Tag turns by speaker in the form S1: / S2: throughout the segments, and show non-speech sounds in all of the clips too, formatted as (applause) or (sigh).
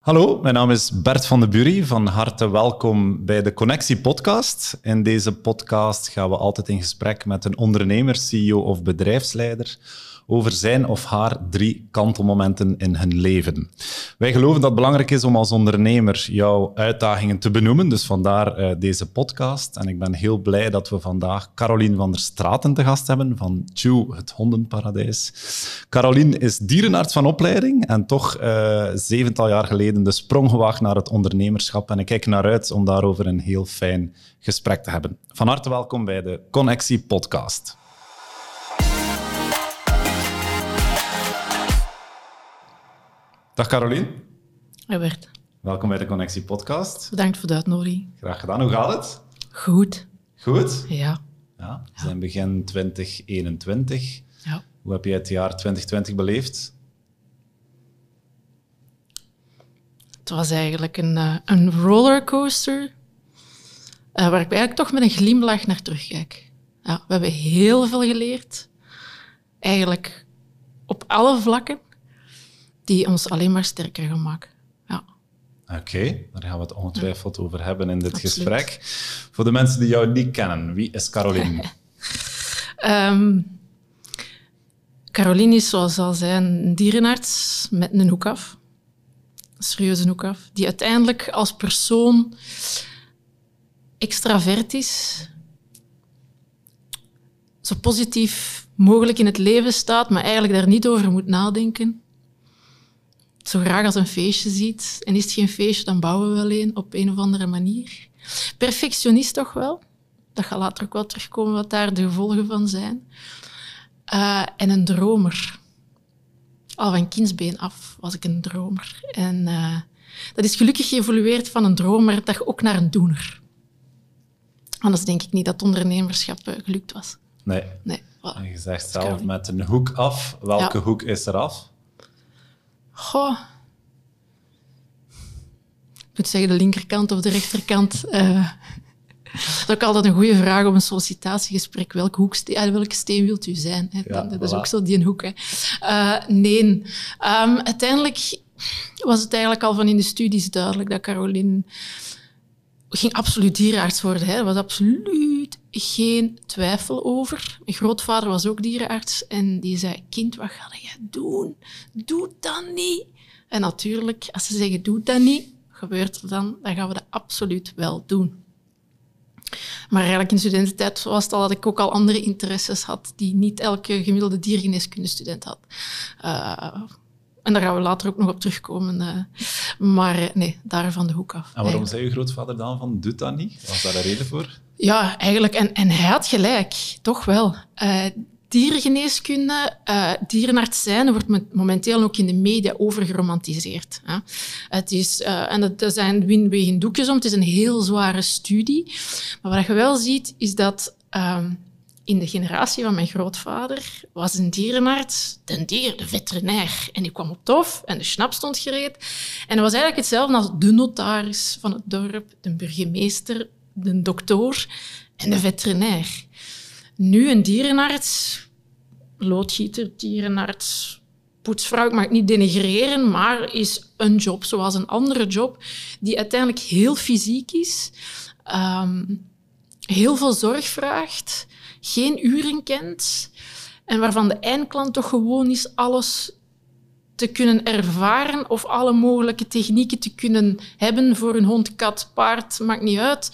S1: Hallo, mijn naam is Bert van de Bury. Van harte welkom bij de Connectie Podcast. In deze podcast gaan we altijd in gesprek met een ondernemer, CEO of bedrijfsleider over zijn of haar drie kantelmomenten in hun leven. Wij geloven dat het belangrijk is om als ondernemer jouw uitdagingen te benoemen, dus vandaar uh, deze podcast. En ik ben heel blij dat we vandaag Caroline van der Straten te gast hebben van Chew, het hondenparadijs. Caroline is dierenarts van opleiding en toch uh, zevental jaar geleden de sprong gewaagd naar het ondernemerschap. En ik kijk naar uit om daarover een heel fijn gesprek te hebben. Van harte welkom bij de Connectie Podcast. Dag Carolien.
S2: Robert.
S1: Welkom bij de Connectie Podcast.
S2: Bedankt voor de uitnodiging.
S1: Graag gedaan. Hoe gaat het?
S2: Goed.
S1: Goed?
S2: Ja.
S1: ja we zijn begin 2021.
S2: Ja.
S1: Hoe heb jij het jaar 2020 beleefd?
S2: Het was eigenlijk een, uh, een rollercoaster uh, waar ik eigenlijk toch met een glimlach naar terugkijk. Ja, we hebben heel veel geleerd. Eigenlijk op alle vlakken die ons alleen maar sterker gaan maken. Ja.
S1: Oké, daar gaan we het ongetwijfeld over hebben in dit gesprek. Voor de mensen die jou niet kennen, wie is Caroline?
S2: um, (laughs) Caroline is, zoals al zei, een dierenarts met een hoek af. Een serieuze hoek af. Die uiteindelijk als persoon extravert is. Zo positief mogelijk in het leven staat, maar eigenlijk daar niet over moet nadenken zo graag als een feestje ziet. En is het geen feestje, dan bouwen we wel een op een of andere manier. Perfectionist toch wel. Dat gaat later ook wel terugkomen wat daar de gevolgen van zijn. Uh, en een dromer. Al van kindsbeen af was ik een dromer. En uh, dat is gelukkig geëvolueerd van een dromer dat ook naar een doener. Anders denk ik niet dat ondernemerschap uh, gelukt was.
S1: Nee.
S2: nee
S1: voilà. Je zegt zelf met een hoek af. Welke ja. hoek is er af?
S2: Goh. Ik moet zeggen, de linkerkant of de rechterkant. Uh, dat is ook altijd een goede vraag op een sollicitatiegesprek. Welke, hoek, welke steen wilt u zijn? Hè? Ja, dat is voilà. ook zo die hoek. Hè. Uh, nee. Um, uiteindelijk was het eigenlijk al van in de studies duidelijk dat Caroline ging absoluut dierenarts worden. Hè. Er was absoluut geen twijfel over. Mijn grootvader was ook dierenarts en die zei, kind, wat ga je doen? Doe dat niet. En natuurlijk, als ze zeggen, doe dat niet, gebeurt er dan, dan gaan we dat absoluut wel doen. Maar eigenlijk in studententijd was het al dat ik ook al andere interesses had die niet elke gemiddelde diergeneeskundestudent had. Uh, en daar gaan we later ook nog op terugkomen. Uh, maar nee, daar van de hoek af.
S1: En waarom eigenlijk. zei uw grootvader dan van, doe dat niet? Was daar een reden voor?
S2: Ja, eigenlijk. En, en hij had gelijk, toch wel. Uh, dierengeneeskunde, uh, dierenarts zijn, wordt momenteel ook in de media overgeromantiseerd. Hè. Het is, uh, en dat, zijn win geen doekjes om, het is een heel zware studie. Maar wat je wel ziet, is dat um, in de generatie van mijn grootvader was een dierenarts, de dier, de veterinair. En die kwam op tof en de snap stond gereed. En dat was eigenlijk hetzelfde als de notaris van het dorp, de burgemeester, de dokter en de veterinair. Nu een dierenarts, loodgieter, dierenarts, poetsvrouw, ik mag het niet denigreren, maar is een job zoals een andere job, die uiteindelijk heel fysiek is, um, heel veel zorg vraagt, geen uren kent en waarvan de eindklant toch gewoon is alles te kunnen ervaren of alle mogelijke technieken te kunnen hebben voor een hond, kat, paard, maakt niet uit.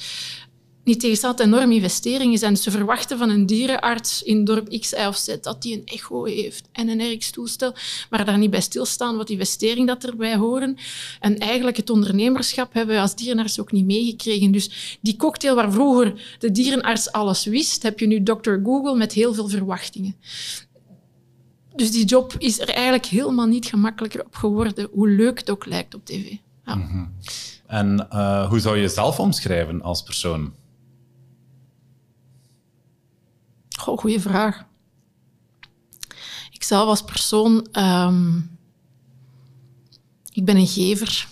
S2: Niet tegenstaand enorme investeringen zijn. Dus ze verwachten van een dierenarts in dorp X, Y of Z dat die een echo heeft en een RX-toestel, maar daar niet bij stilstaan wat investeringen dat erbij horen. En eigenlijk het ondernemerschap hebben we als dierenarts ook niet meegekregen. Dus die cocktail waar vroeger de dierenarts alles wist, heb je nu Dr. Google met heel veel verwachtingen. Dus die job is er eigenlijk helemaal niet gemakkelijker op geworden, hoe leuk het ook lijkt op tv. Ja.
S1: Mm -hmm. En uh, hoe zou je jezelf omschrijven als persoon?
S2: Goh, goeie vraag. Ik zelf als persoon, um, ik ben een gever.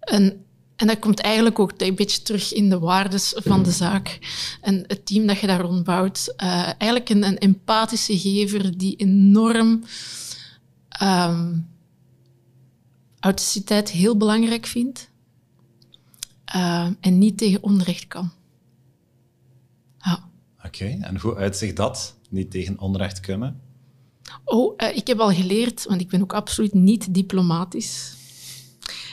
S2: En, en dat komt eigenlijk ook een beetje terug in de waardes van de zaak. En het team dat je daar rond bouwt. Uh, eigenlijk een, een, empathische gever die enorm um, authenticiteit heel belangrijk vind uh, en niet tegen onrecht kan. Ja.
S1: Oké, en hoe uitzicht dat? Niet tegen onrecht kunnen?
S2: Oh, uh, ik heb al geleerd, want ik ben ook absoluut niet diplomatisch.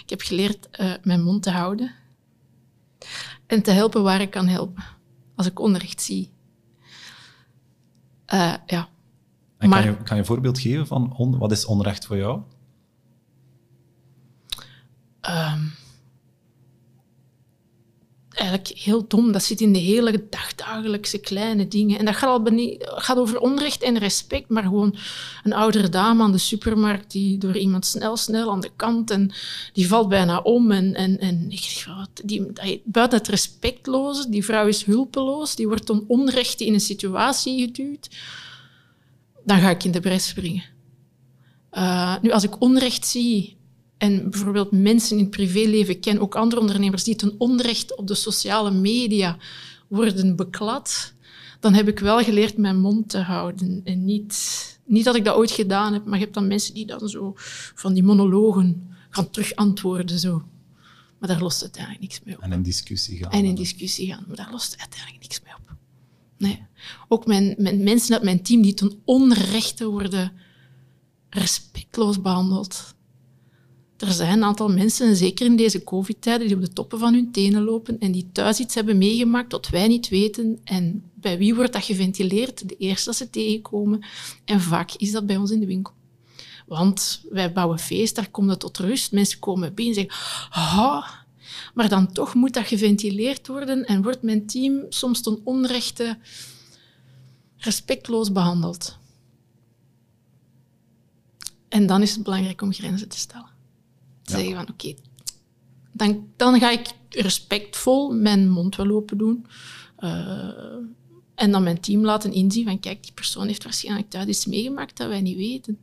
S2: Ik heb geleerd uh, mijn mond te houden en te helpen waar ik kan helpen, als ik onrecht zie. ja.
S1: En maar, kan, je, kan je een voorbeeld geven van on, wat is onrecht voor jou?
S2: Um, eigenlijk heel dom. Dat zit in de hele dagdagelijkse kleine dingen. En dat gaat, al gaat over onrecht en respect, maar gewoon een oudere dame aan de supermarkt die door iemand snel, snel aan de kant en die valt bijna om. En, en, en ik die, buiten het respectloze, die vrouw is hulpeloos, die wordt om onrecht in een situatie geduwd. Dan ga ik in de bres springen. Uh, nu, als ik onrecht zie en bijvoorbeeld mensen in het privéleven ken, ook andere ondernemers die ten onrecht op de sociale media worden beklad, dan heb ik wel geleerd mijn mond te houden. En niet, niet dat ik dat ooit gedaan heb, maar je hebt dan mensen die dan zo van die monologen gaan terug antwoorden. Zo. Maar daar lost uiteindelijk niks mee op.
S1: En in discussie gaan.
S2: En in discussie gaan, maar daar lost uiteindelijk niks mee op. Nee. Ook mijn, mijn mensen uit mijn team die ten onrechte worden respectloos behandeld. Er zijn een aantal mensen, zeker in deze covid-tijden, die op de toppen van hun tenen lopen en die thuis iets hebben meegemaakt dat wij niet weten. En bij wie wordt dat geventileerd? De eerste dat ze tegenkomen. En vaak is dat bij ons in de winkel. Want wij bouwen feest, daar komt het tot rust. Mensen komen binnen en zeggen, ah, maar dan toch moet dat geventileerd worden en wordt mijn team soms ten onrechte respectloos behandeld. En dan is het belangrijk om grenzen te stellen. Zeggen van oké, dan, dan ga ik respectvol mijn mond wel open doen. Uh, en dan mijn team laten inzien van kijk, die persoon heeft waarschijnlijk thuis iets meegemaakt dat wij niet weten.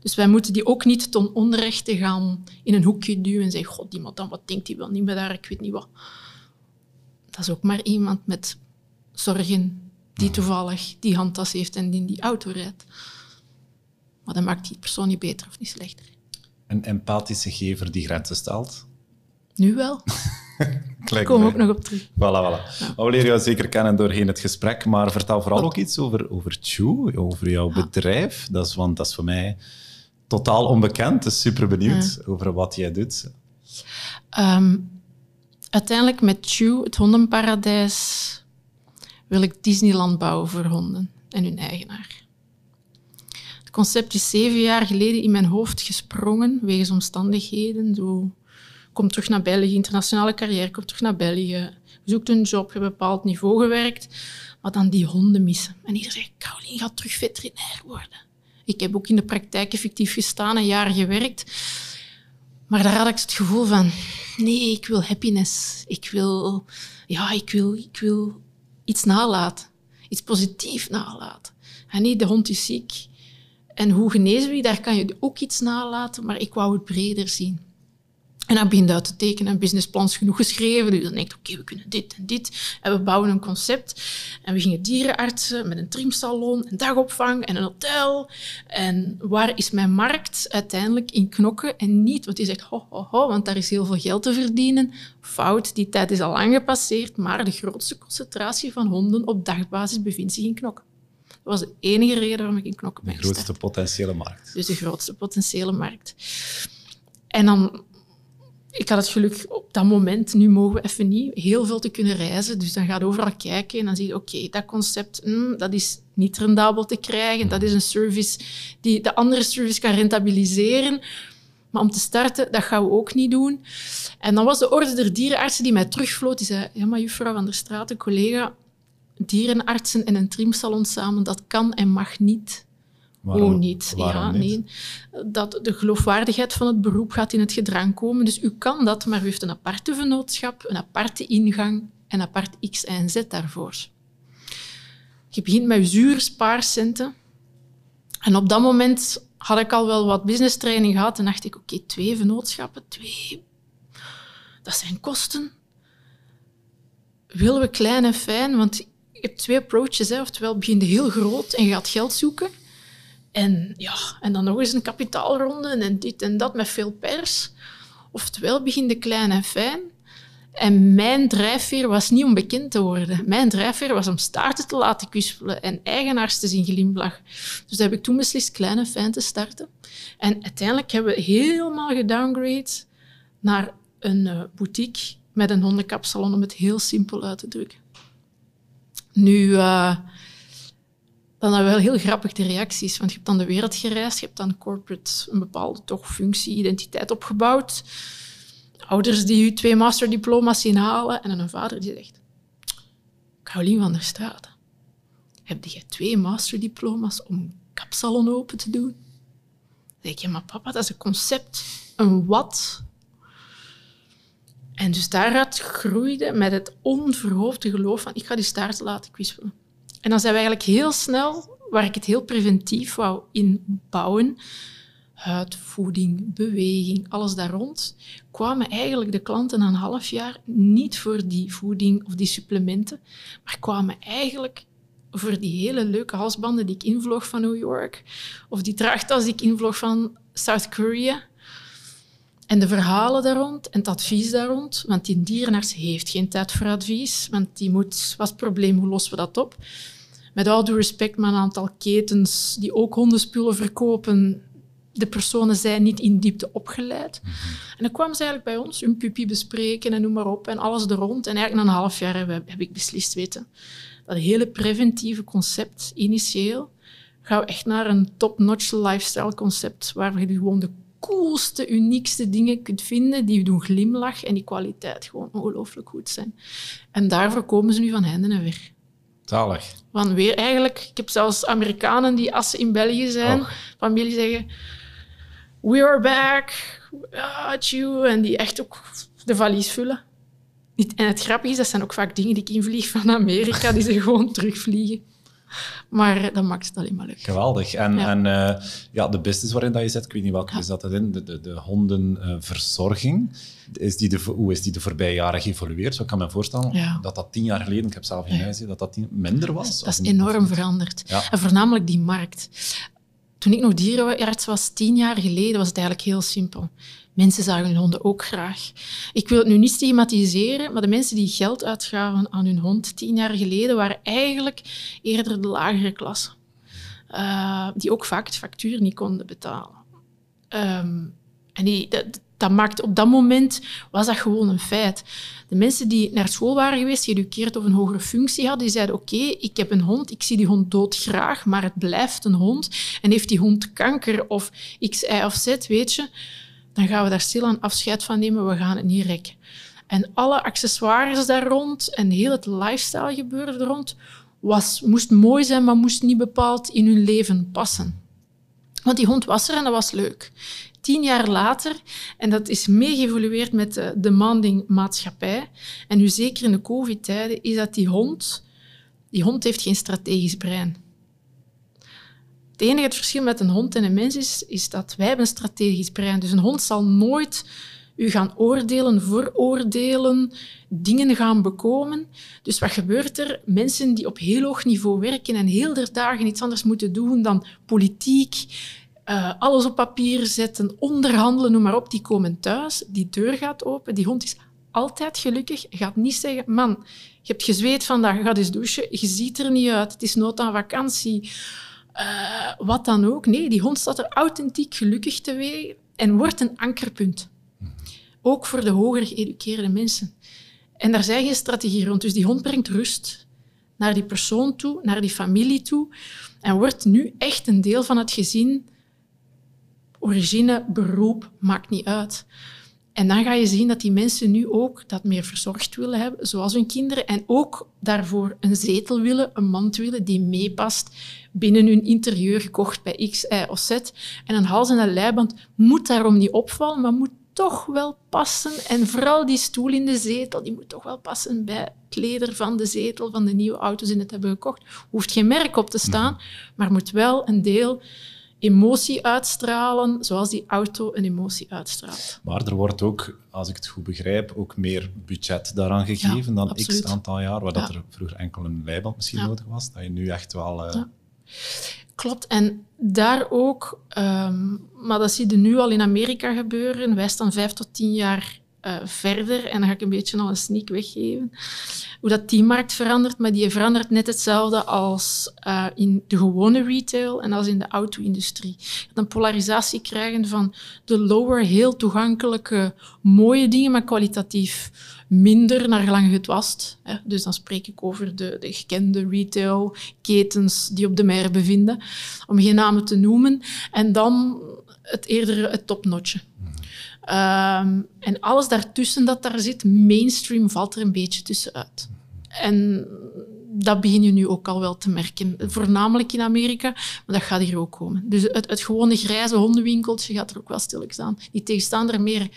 S2: Dus wij moeten die ook niet ten onrechte gaan in een hoekje duwen en zeggen, god, die dan wat denkt hij wel niet meer daar, ik weet niet wat. Dat is ook maar iemand met zorgen die toevallig die handtas heeft en die in die auto rijdt. Maar dat maakt die persoon niet beter of niet slechter
S1: een empathische gever die grenzen stelt?
S2: Nu wel. (laughs) Daar kom ook nog op terug.
S1: Voilà, voilà. Ja. We leren jou zeker kennen doorheen het gesprek, maar vertel vooral ook iets over, over Chew, over jouw bedrijf. Dat is, want dat is voor mij totaal onbekend, dus super benieuwd over wat jij doet.
S2: Ehm, uiteindelijk met Chew, het hondenparadijs, wil ik Disneyland bouwen voor honden en hun eigenaar concept is zeven jaar geleden in mijn hoofd gesprongen, wegens omstandigheden. Zo, kom terug naar België, internationale carrière, kom terug naar België, zoekt een job, heb een bepaald niveau gewerkt, maar dan die honden missen. En iedereen zegt, Caroline gaat terug veterinair worden. Ik heb ook in de praktijk effectief gestaan, een jaar gewerkt. Maar daar had ik het gevoel van, nee, ik wil happiness. Ik wil, ja, ik wil, ik wil iets nalaten. Iets positiefs nalaten. En niet, de hond is ziek. En hoe genezen we die? Daar kan je ook iets nalaten, maar ik wou het breder zien. En dan begint uit te tekenen en businessplans genoeg geschreven. Dus dan denk ik, oké, we kunnen dit en dit. En we bouwen een concept. En we gingen dierenartsen met een trimsalon, een dagopvang en een hotel. En waar is mijn markt? Uiteindelijk in knokken en niet, want die zegt, ho, ho, ho, want daar is heel veel geld te verdienen. Fout, die tijd is al lang gepasseerd, maar de grootste concentratie van honden op dagbasis bevindt zich in knokken. Dat was de enige reden waarom ik in knokken ben
S1: De grootste potentiële markt.
S2: Dus de grootste potentiële markt. En dan, ik had het geluk op dat moment, nu mogen we even niet, heel veel te kunnen reizen. Dus dan gaat overal kijken en dan zie je, oké, dat concept, mm, dat is niet rendabel te krijgen. Dat is een service die de andere service kan rentabiliseren. Maar om te starten, dat gaan we ook niet doen. En dan was de orde der dierenartsen die mij terugvloot. Die zei, ja, maar juffrouw van der Straat, een collega, dierenartsen en een trimsalon samen, dat kan en mag niet.
S1: Waarom,
S2: oh, niet. Ja, niet? nee. Dat de geloofwaardigheid van het beroep gaat in het gedrang komen. Dus u kan dat, maar u heeft een aparte vennootschap, een aparte ingang en apart X en Z daarvoor. Je begint met zure spaarcenten. En op dat moment had ik al wel wat business training gehad en dacht ik, oké, twee vennootschappen, twee... Dat zijn kosten. Willen we klein en fijn? Want je hebt twee approaches. Oftewel begin je heel groot en gaat geld zoeken. En, ja, en dan nog eens een kapitaalronde en dit en dat met veel pers. Oftewel begin klein en fijn. En mijn drijfveer was niet om bekend te worden. Mijn drijfveer was om staarten te laten kwispelen en eigenaars te zien glimlachen. Dus daar heb ik toen beslist klein en fijn te starten. En uiteindelijk hebben we helemaal gedowngrade naar een uh, boutique met een hondenkapsalon, om het heel simpel uit te drukken. Nu, uh, dan hebben we wel heel grappig de reacties, want je hebt dan de wereld gereisd, je hebt dan corporate een bepaalde toch functie, identiteit opgebouwd. Ouders die je twee masterdiploma's zien halen en een vader die zegt, Caroline van der Straten, heb je twee masterdiploma's om een kapsalon open te doen? Dan denk je, maar papa, dat is een concept, een wat, en dus daaruit groeide met het onverhoofde geloof van ik ga die staart laten kwispelen. En dan zijn we eigenlijk heel snel, waar ik het heel preventief wou inbouwen, huid, voeding, beweging, alles daar rond, kwamen eigenlijk de klanten na een half jaar niet voor die voeding of die supplementen, maar kwamen eigenlijk voor die hele leuke halsbanden die ik invloog van New York, of die draagtas die ik invloog van South Korea, en de verhalen daar rond en het advies daar rond, want die dierenarts heeft geen tijd voor advies, want die moet, wat is het probleem, hoe lossen we dat op? Met al due respect, maar een aantal ketens die ook hondenspullen verkopen, de personen zijn niet in diepte opgeleid. En dan kwamen ze eigenlijk bij ons hun pupie bespreken en noem maar op, en alles er rond. En eigenlijk na een half jaar heb, heb ik beslist, weten, dat hele preventieve concept, initieel, gaan we echt naar een top-notch lifestyle concept, waar we gewoon de coolste, uniekste dingen kunt vinden die je doen glimlachen en die kwaliteit gewoon ongelooflijk goed zijn. En daarvoor komen ze nu van henden en weer.
S1: Zalig.
S2: Want weer eigenlijk, ik heb zelfs Amerikanen die als ze in België zijn, oh. van België zeggen, we are back, at you, en die echt ook de valies vullen. En het grappige is, dat zijn ook vaak dingen die ik invlieg van Amerika, die ze (laughs) gewoon terugvliegen. Maar dat maakt het alleen maar leuk.
S1: Geweldig. En, ja. en uh, ja, de business waarin dat je zit, ik weet niet welke ja. is dat in, de, de, de hondenverzorging. Is die de, hoe is die de voorbije jaren geëvolueerd? Zo kan me voorstellen ja. dat dat tien jaar geleden, ik heb zelf geen huis, dat dat tien, minder was.
S2: Dat is enorm veranderd. En voornamelijk die markt. Toen ik nog dierenarts was, tien jaar geleden, was het eigenlijk heel simpel. Mensen zagen hun honden ook graag. Ik wil het nu niet stigmatiseren, maar de mensen die geld uitgaven aan hun hond tien jaar geleden waren eigenlijk eerder de lagere klasse. Uh, die ook vaak het factuur niet konden betalen. Um, en die, dat, dat maakte op dat moment was dat gewoon een feit. De mensen die naar school waren geweest, geëduceerd of een hogere functie hadden, die zeiden: Oké, ik heb een hond, ik zie die hond doodgraag, maar het blijft een hond. En heeft die hond kanker of X, Y of Z, weet je, dan gaan we daar stil aan afscheid van nemen, we gaan het niet rekken. En alle accessoires daar rond en heel het lifestyle gebeuren er rond was, moest mooi zijn, maar moest niet bepaald in hun leven passen. Want die hond was er en dat was leuk. Tien jaar later, en dat is meegeëvolueerd met de demanding maatschappij, en nu zeker in de covid-tijden, is dat die hond, die hond heeft geen strategisch brein. Het enige het verschil met een hond en een mens is, is dat wij hebben een strategisch brein. Dus een hond zal nooit u gaan oordelen, veroordelen, dingen gaan bekomen. Dus wat gebeurt er? Mensen die op heel hoog niveau werken en heel der dagen iets anders moeten doen dan politiek, uh, alles op papier zetten, onderhandelen, noem maar op, die komen thuis, die deur gaat open, die hond is altijd gelukkig, gaat niet zeggen, man, je hebt gezweet vandaag, ga eens douchen, je ziet er niet uit, het is nood aan vakantie. Uh, wat dan ook. Nee, die hond staat er authentiek gelukkig te en wordt een ankerpunt. Ook voor de hoger geëduceerde mensen. En daar zijn geen strategie rond. Dus die hond brengt rust naar die persoon toe, naar die familie toe. En wordt nu echt een deel van het gezin. Origine, beroep, maakt niet uit. En dan ga je zien dat die mensen nu ook dat meer verzorgd willen hebben, zoals hun kinderen. En ook daarvoor een zetel willen, een mand willen die meepast binnen hun interieur, gekocht bij X, Y of Z. En een hals- en een leiband moet daarom niet opvallen, maar moet toch wel passen. En vooral die stoel in de zetel, die moet toch wel passen bij het leder van de zetel van de nieuwe auto's die het hebben gekocht. Hoeft geen merk op te staan, mhm. maar moet wel een deel emotie uitstralen, zoals die auto een emotie uitstraalt.
S1: Maar er wordt ook, als ik het goed begrijp, ook meer budget daaraan gegeven dan x aantal jaar, waar dat er vroeger enkel een leiband misschien nodig was, dat je nu echt wel... Uh,
S2: Klopt. En daar ook, ehm, maar dat zie je nu al in Amerika gebeuren. Wij staan vijf tot tien jaar uh, verder. En dan ga ik een beetje al een sneak weggeven. Hoe dat die markt verandert, maar die verandert net hetzelfde als uh, in de gewone retail en als in de auto-industrie. Een polarisatie krijgen van de lower, heel toegankelijke, mooie dingen, maar kwalitatief minder naar gelang het was. Hè. Dus dan spreek ik over de, de gekende retailketens die op de mer bevinden, om geen namen te noemen. En dan het eerder het topnotje. Um, en alles daartussen dat daar zit, mainstream, valt er een beetje tussenuit. En dat begin je nu ook al wel te merken. Voornamelijk in Amerika, maar dat gaat hier ook komen. Dus het, het gewone grijze hondenwinkeltje gaat er ook wel stilletjes Die tegenstander meer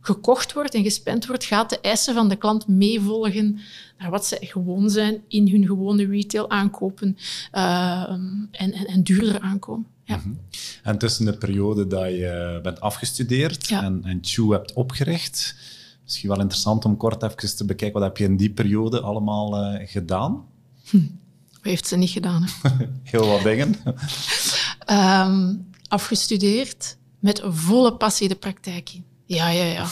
S2: gekocht wordt en gespend wordt, gaat de eisen van de klant meevolgen naar wat ze gewoon zijn in hun gewone retail aankopen uh, en, en, en duurder aankomen. Ja. Mhm.
S1: En tussen de periode dat je bent afgestudeerd en, en Chew hebt opgericht, misschien wel interessant om kort even te bekijken, wat heb je in die periode allemaal uh, gedaan?
S2: Hm. Wat heeft ze niet gedaan? (laughs)
S1: Heel wat dingen.
S2: um, (laughs) afgestudeerd, met volle passie de praktijk in. Ja, ja, ja.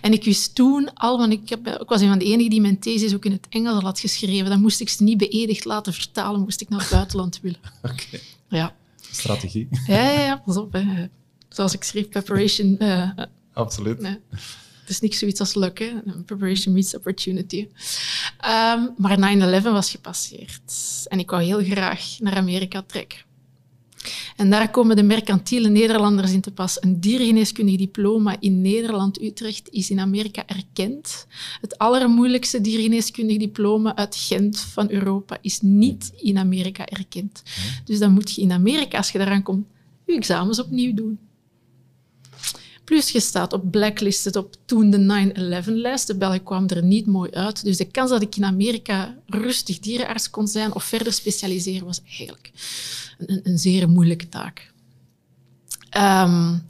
S2: En ik wist toen al, want ik, heb, ik was een van de enigen die mijn thesis ook in het Engels had geschreven. Dan moest ik ze niet beëdigd laten vertalen, moest ik naar het buitenland willen. (laughs)
S1: Oké.
S2: Ja.
S1: Strategie. (laughs)
S2: Ja, ja, ja, pas op. Hè. Zoals ik schreef, preparation. Uh,
S1: Absoluut.
S2: Nee. Het is niet zoiets als luck, hè. Preparation meets opportunity. Um, maar 9-11 was gepasseerd. En ik wou heel graag naar Amerika trekken. En daar komen de mercantiele Nederlanders in te pas. Een diergeneeskundig diploma in Nederland-Utrecht is in Amerika erkend. Het allermoeilijkste diergeneeskundig diploma uit Gent van Europa is niet in Amerika erkend. Dus dan moet je in Amerika, als je daaraan komt, je examens opnieuw doen. Plus je staat op blacklisted op toen de 9-11-lijst. De Belg kwam er niet mooi uit. Dus de kans dat ik in Amerika rustig dierenarts kon zijn of verder specialiseren was eigenlijk een, een zeer moeilijke taak. Um,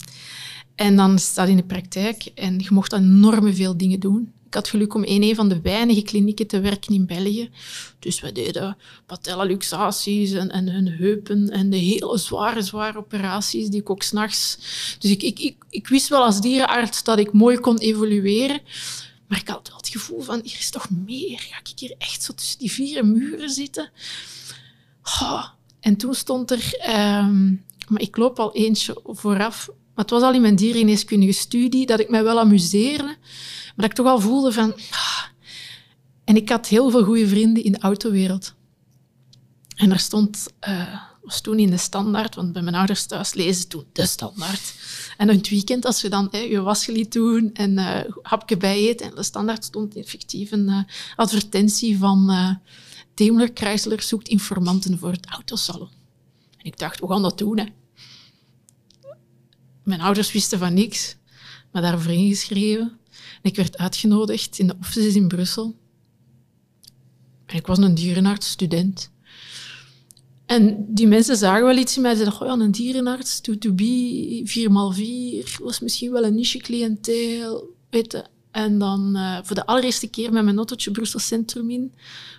S2: en dan staat in de praktijk en je mocht enorm veel dingen doen. Ik had geluk om in een van de weinige klinieken te werken in België. Dus we deden patellaluxaties en, en hun heupen en de hele zware, zware operaties die ik ook s'nachts... Dus ik, ik, ik, ik wist wel als dierenarts dat ik mooi kon evolueren. Maar ik had wel het gevoel van, hier is toch meer? Ga ik hier echt zo tussen die vier muren zitten? Oh, en toen stond er, um, maar ik loop al eentje vooraf, maar het was al in mijn diergeneeskundige studie dat ik mij wel amuseerde, maar dat ik toch al voelde van... Ah. En ik had heel veel goede vrienden in de autowereld. En er stond, uh, was toen in de standaard, want bij mijn ouders thuis lezen toen de standaard. En in het weekend, als je dan je doen en uh, hapje bij eet, en de standaard stond effectief een uh, advertentie van Daimler Chrysler zoekt informanten voor het autosalon. En ik dacht, we gaan dat doen. Hè. Mijn ouders wisten van niks, maar daarvoor ingeschreven. En ik werd uitgenodigd in de offices in Brussel. En ik was een dierenarts, student. En die mensen zagen wel iets in mij. Ze dachten, oh ja, een dierenarts, 2 4 4x4, was misschien wel een niche cliënteel. Weet En dan uh, voor de allereerste keer met mijn autootje Brussel Centrum in.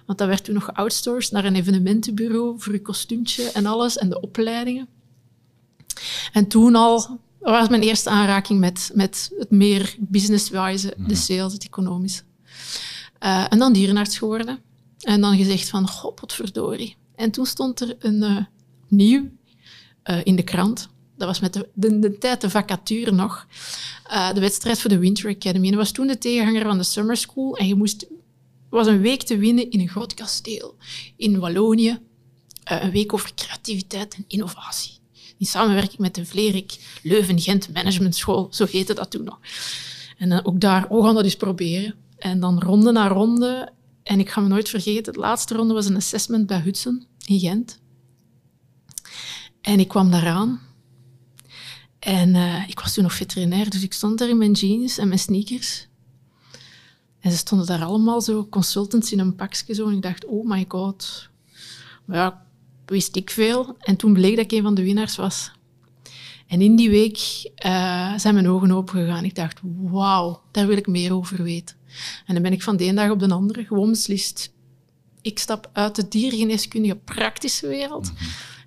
S2: Want dat werd toen nog geoutsourced naar een evenementenbureau voor je kostuumtje en alles en de opleidingen. En toen al was mijn eerste aanraking met, met het meer businesswise, de mhm. sales, het economische. Uh, en dan dierenarts geworden. En dan gezegd van, god, wat verdorie. En toen stond er een uh, nieuw uh, in de krant. Dat was met de, de, de tijd de vacature nog. de wedstrijd voor de Winter Academy. En dat was toen de tegenhanger van de Summer School. En je moest was een week te winnen in een groot kasteel in Wallonië. Uh, een week over creativiteit en innovatie. In samenwerking met de Vlerik Leuven-Gent Management School, zo heette dat toen nog. En uh, ook daar, we gaan dat eens proberen. En dan ronde na ronde. En ik ga me nooit vergeten, de laatste ronde was een assessment bij Hudson in Gent. En ik kwam daaraan. En uh, ik was toen nog veterinair, dus ik stond daar in mijn jeans en mijn sneakers. En ze stonden daar allemaal zo, consultants in een pakje zo. En ik dacht, oh my god. Maar ja, wist ik veel. En toen bleek dat ik een van de winnaars was. En in die week uh, zijn mijn ogen open gegaan. Ik dacht, wauw, daar wil ik meer over weten. En dan ben ik van de ene dag op de andere gewoon beslist. Ik stap uit de diergeneeskundige praktische wereld.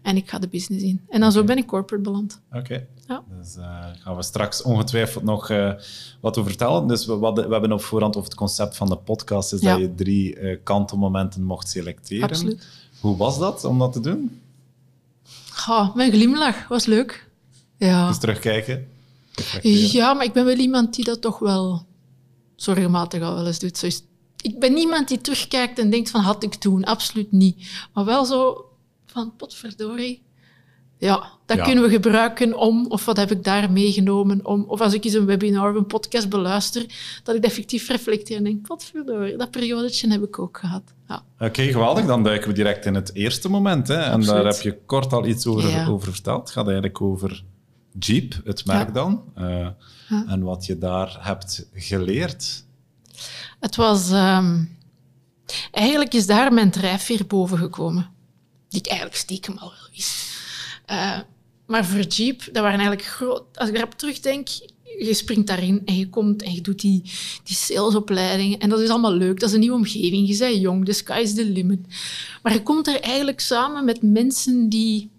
S2: En ik ga de business in. En dan zo ben ik corporate beland.
S1: Oké.
S2: Ja.
S1: Dus daar gaan we straks ongetwijfeld nog uh, wat over vertellen. Dus we, we, hebben op voorhand over het concept van de podcast, is dat je drie uh, kantelmomenten mocht selecteren.
S2: Absoluut.
S1: Hoe was dat om dat te doen?
S2: Oh, mijn glimlach was leuk. Ja.
S1: Dus terugkijken?
S2: Ja, maar ik ben wel iemand die dat toch wel zorgmatig al wel eens doet. Zo is, ik ben niemand die terugkijkt en denkt van had ik toen. Absoluut niet. Maar wel zo van potverdorie. Ja, dat kunnen we gebruiken om, of wat heb ik daar meegenomen om, of als ik eens een webinar of een podcast beluister, dat ik effectief reflecteer en denk, potverdorie, dat periodetje heb ik ook gehad. Ja.
S1: Oké, geweldig. Dan duiken we direct in het eerste moment. Hè. En daar heb je kort al iets over, over verteld. Het gaat eigenlijk over Jeep, het merk dan. Uh, en wat je daar hebt geleerd.
S2: Het was... Um, eigenlijk is daar mijn drijfveer boven gekomen. Die ik eigenlijk stiekem al wel wist. Uh, maar voor Jeep, dat waren eigenlijk groot... Als ik erop terugdenk, je springt daarin en je komt en je doet die, die salesopleidingen. En dat is allemaal leuk. Dat is een nieuwe omgeving. Je bent jong, the sky is the limit. Maar je komt er eigenlijk samen met mensen die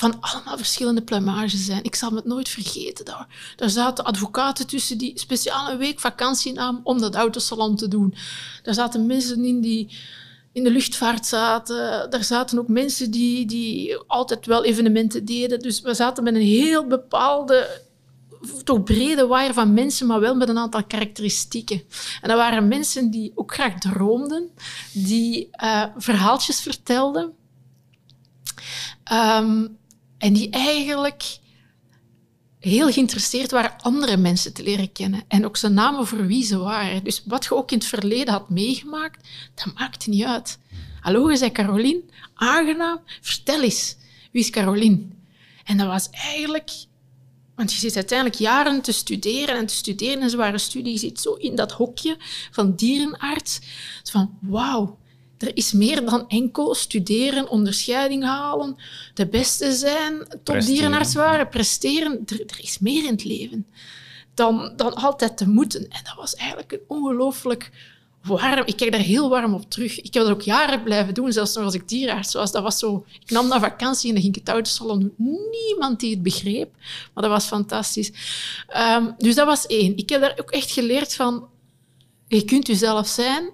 S2: van allemaal verschillende pluimages zijn. Ik zal het nooit vergeten. Daar, daar zaten advocaten tussen die speciaal een week vakantie namen om dat autosalon te doen. Daar zaten mensen in die in de luchtvaart zaten. Daar zaten ook mensen die, die altijd wel evenementen deden. Dus we zaten met een heel bepaalde, toch brede waaier van mensen, maar wel met een aantal karakteristieken. En dat waren mensen die ook graag droomden, die uh, verhaaltjes vertelden. Um, en die eigenlijk heel geïnteresseerd waren andere mensen te leren kennen. En ook ze namen voor wie ze waren. Dus wat je ook in het verleden had meegemaakt, dat maakte niet uit. Hallo, je zei Caroline. Aangenaam. Vertel eens, wie is Caroline? En dat was eigenlijk... Want je zit uiteindelijk jaren te studeren en te studeren. En zware studie, je zit zo in dat hokje van dierenarts. Van, wauw, er is meer dan enkel studeren, onderscheiding halen, de beste zijn, tot dierenarts waren, presteren. Er, er, is meer in het leven dan, dan altijd te moeten. En dat was eigenlijk een ongelooflijk warm... Ik kijk daar heel warm op terug. Ik heb dat ook jaren blijven doen, zelfs nog als ik dierenarts was. Dat was zo... Ik nam naar vakantie en dan ging ik het autosalon doen. Niemand die het begreep, maar dat was fantastisch. Um, dus dat was één. Ik heb daar ook echt geleerd van... Je kunt jezelf zijn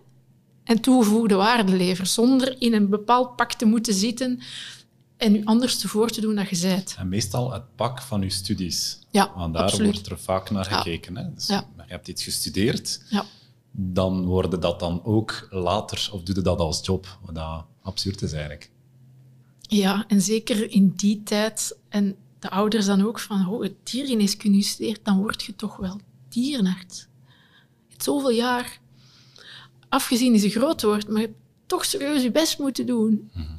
S2: en toegevoegde waarde leveren, zonder in een bepaald pak te moeten zitten en je anders te voor te doen dan je bent.
S1: En meestal het pak van je studies.
S2: Ja,
S1: Want daar
S2: absoluut.
S1: wordt er vaak naar gekeken. Hè? Dus
S2: ja.
S1: Je hebt iets gestudeerd,
S2: ja.
S1: dan worden dat dan ook later, of doe je dat als job, wat dat absurd is eigenlijk.
S2: Ja, en zeker in die tijd, en de ouders dan ook, van oh, het diergeneeskunde studeert, dan word je toch wel dierenarts. Je hebt zoveel jaar afgezien is een groot woord, maar je hebt toch serieus je best moeten doen. -hmm.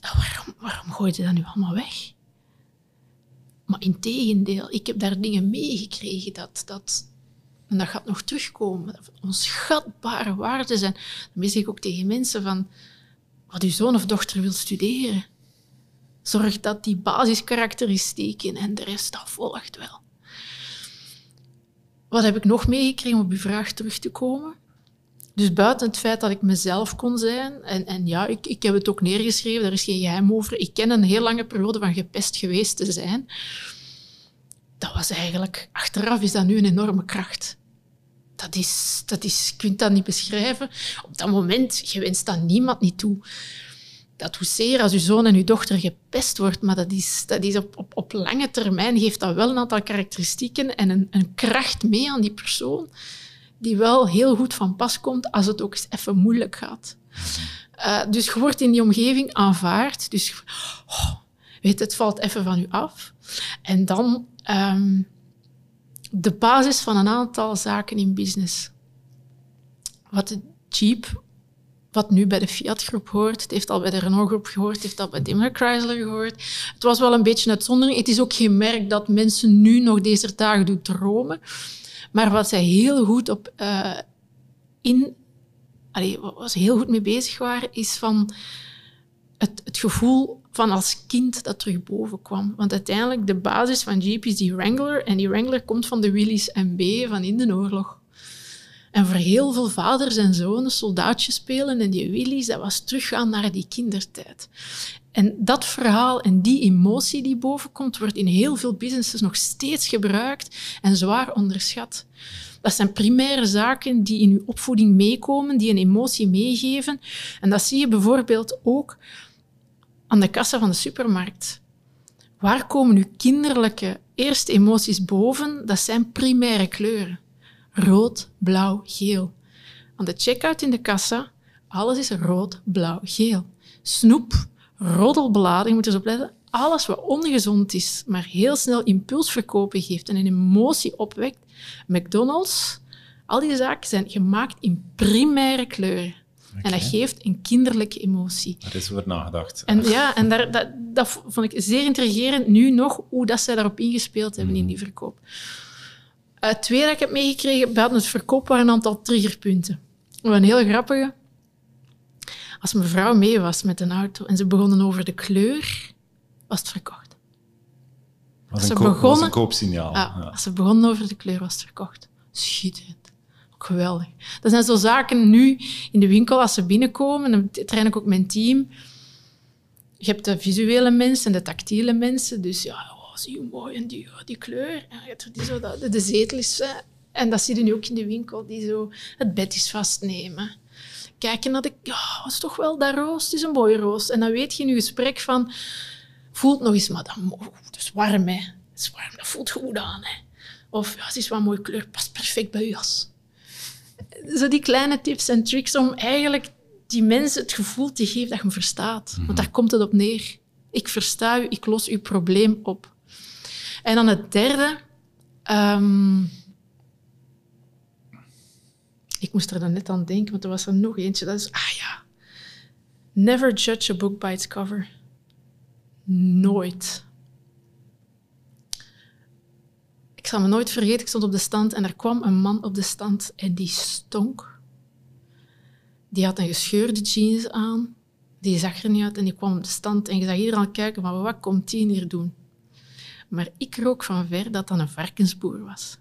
S2: waarom, waarom gooi je dat nu allemaal weg? Maar in tegendeel, ik heb daar dingen meegekregen dat, dat, en dat gaat nog terugkomen, dat onschatbare waarden zijn. Dan zeg ik ook tegen mensen van, wat uw zoon of dochter wil studeren, zorg dat die basiskarakteristieken en de rest, dat volgt wel. Wat heb ik nog meegekregen om op uw vraag terug te komen? Dus buiten het feit dat ik mezelf kon zijn, en, en ja, ik, ik heb het ook neergeschreven, daar is geen geheim over. Ik ken een heel lange periode van gepest geweest te zijn. Dat was eigenlijk, achteraf is dat nu een enorme kracht. Dat is, dat is, je kunt dat niet beschrijven. Op dat moment, je wenst dat niemand niet toe. Dat doet zeer als je zoon en je dochter gepest wordt, maar dat is, dat is op, op, op lange termijn geeft dat wel een aantal karakteristieken en een, een kracht mee aan die persoon die wel heel goed van pas komt als het ook eens even moeilijk gaat. Uh, dus je wordt in die omgeving aanvaard. Dus oh, weet, het valt even van u af. En dan um, de basis van een aantal zaken in business. Wat de Jeep, wat nu bij de Fiat-groep hoort, het heeft al bij de Renault-groep gehoord, het heeft al bij Daimler Chrysler gehoord. Het was wel een beetje een uitzondering. Het is ook geen merk dat mensen nu nog deze dagen doen dromen. Maar wat zij heel goed op uh, in, wat ze heel goed mee bezig waren, is van het, het, gevoel van als kind dat terug boven kwam. Want uiteindelijk, de basis van Jeep is die Wrangler. En die Wrangler komt van de Willys MB van in de oorlog. En voor heel veel vaders en zonen soldaatjes spelen en die willies, dat was teruggaan naar die kindertijd. En dat verhaal en die emotie die bovenkomt, wordt in heel veel businesses nog steeds gebruikt en zwaar onderschat. Dat zijn primaire zaken die in je opvoeding meekomen, die een emotie meegeven. En dat zie je bijvoorbeeld ook aan de kassa van de supermarkt. Waar komen uw kinderlijke eerste emoties boven? Dat zijn primaire kleuren. Rood, blauw, geel. Aan de checkout in de kassa, alles is rood, blauw, geel. Snoep, roddelbelading, moet je eens opletten. Alles wat ongezond is, maar heel snel impulsverkopen geeft en een emotie opwekt. McDonald's, al die zaken zijn gemaakt in primaire kleuren. En dat geeft een kinderlijke emotie.
S1: Daar is over nagedacht.
S2: En ja, en daar, dat, dat vond ik zeer intrigerend nu nog, hoe dat zij daarop ingespeeld hebben in die verkoop. Het tweede dat ik heb meegekregen, buiten het verkoop, waren een aantal triggerpunten. Een heel grappige. Als mevrouw mee was met een auto en ze begonnen over de kleur, was het verkocht.
S1: was,
S2: ze
S1: een, koop, was
S2: begonnen-
S1: een koopsignaal.
S2: Ja,
S1: Ja.
S2: Als ze begonnen over de kleur, was het verkocht. Schitterend. Ook geweldig. Dat zijn zo zaken nu in de winkel, als ze binnenkomen, dan train ik ook mijn team. Je hebt de visuele mensen en de tactiele mensen. Dus ja, oh, zie je mooi en die, ja, die kleur. En je hebt er die zo, dat, de zetel is... hè. En dat zie je nu ook in de winkel, die zo het bed is vastnemen. Kijken naar de... Ja, dat is toch wel dat roos? Het is een mooie roos. En dan weet je in je gesprek van... Voelt nog eens, maar dat, mo- het is warm, hè. Het is warm, dat voelt goed aan, hè. Of ja, het is wel een mooie kleur, past perfect bij je jas. Zo die kleine tips en tricks om eigenlijk die mensen het gevoel te geven dat je hem verstaat. Want daar komt het op neer. Ik versta u, ik los uw probleem op. En dan het derde. ehm, ik moest er dan net aan denken, want er was er nog eentje. Dat is, ah ja. Never judge a book by its cover. Nooit. Ik zal me nooit vergeten, ik stond op de stand en er kwam een man op de stand en die stonk. Die had een gescheurde jeans aan, die zag er niet uit en die kwam op de stand en je zag iedereen kijken van wat komt die hier doen? Maar ik rook van ver dat dat een varkensboer was.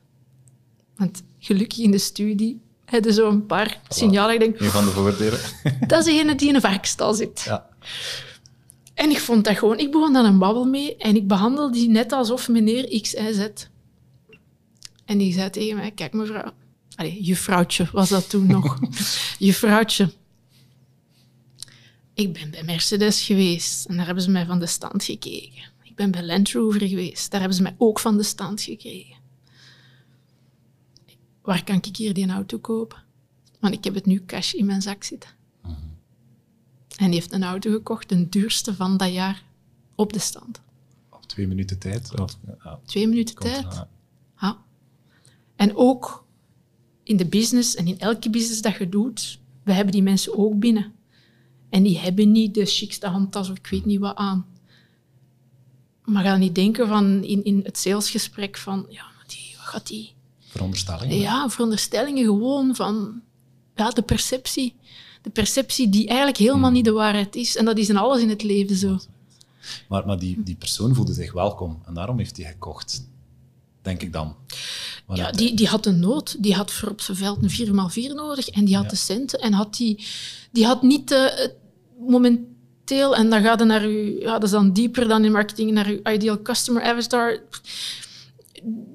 S2: Want gelukkig in de studie hadden zo een paar signalen. Ik denk,
S1: Een van de voordelen. (laughs)
S2: dat is degene die in een varkenstal zit.
S1: ja.
S2: En ik vond dat gewoon... Ik begon dan een babbel mee en ik behandelde die net alsof meneer X, Y, Z. En die zei tegen mij, kijk mevrouw... Allee, juffrouwtje was dat toen nog. (laughs) juffrouwtje. Ik ben bij Mercedes geweest en daar hebben ze mij van de stand gekeken. Ik ben bij Land Rover geweest, daar hebben ze mij ook van de stand gekregen. Waar kan ik hier die auto kopen? Want ik heb het nu cash in mijn zak zitten. En die heeft een auto gekocht, de duurste van dat jaar, op de stand.
S1: Op twee minuten tijd. Of, ja,
S2: Twee minuten
S1: komt,
S2: tijd.
S1: Ja.
S2: En ook in de business en in elke business dat je doet, we hebben die mensen ook binnen. En die hebben niet de chicste handtas of ik weet niet wat aan. Maar ga niet denken van in, in het salesgesprek van, ja, die, wat gaat die?
S1: Veronderstellingen.
S2: Ja, veronderstellingen gewoon van ja, de perceptie. De perceptie die eigenlijk helemaal niet de waarheid is. En dat is in alles in het leven zo.
S1: Maar, maar die, die persoon voelde zich welkom en daarom heeft hij gekocht. Denk ik dan.
S2: Ja, die, die had een nood. Die had voor op zijn veld een 4x4 nodig. En die had
S1: Ja.
S2: de centen. En had die, die had niet eh, momenteel... En dan gaat het naar u... Ja, dat is dan dieper dan in marketing. Naar uw ideal customer avatar.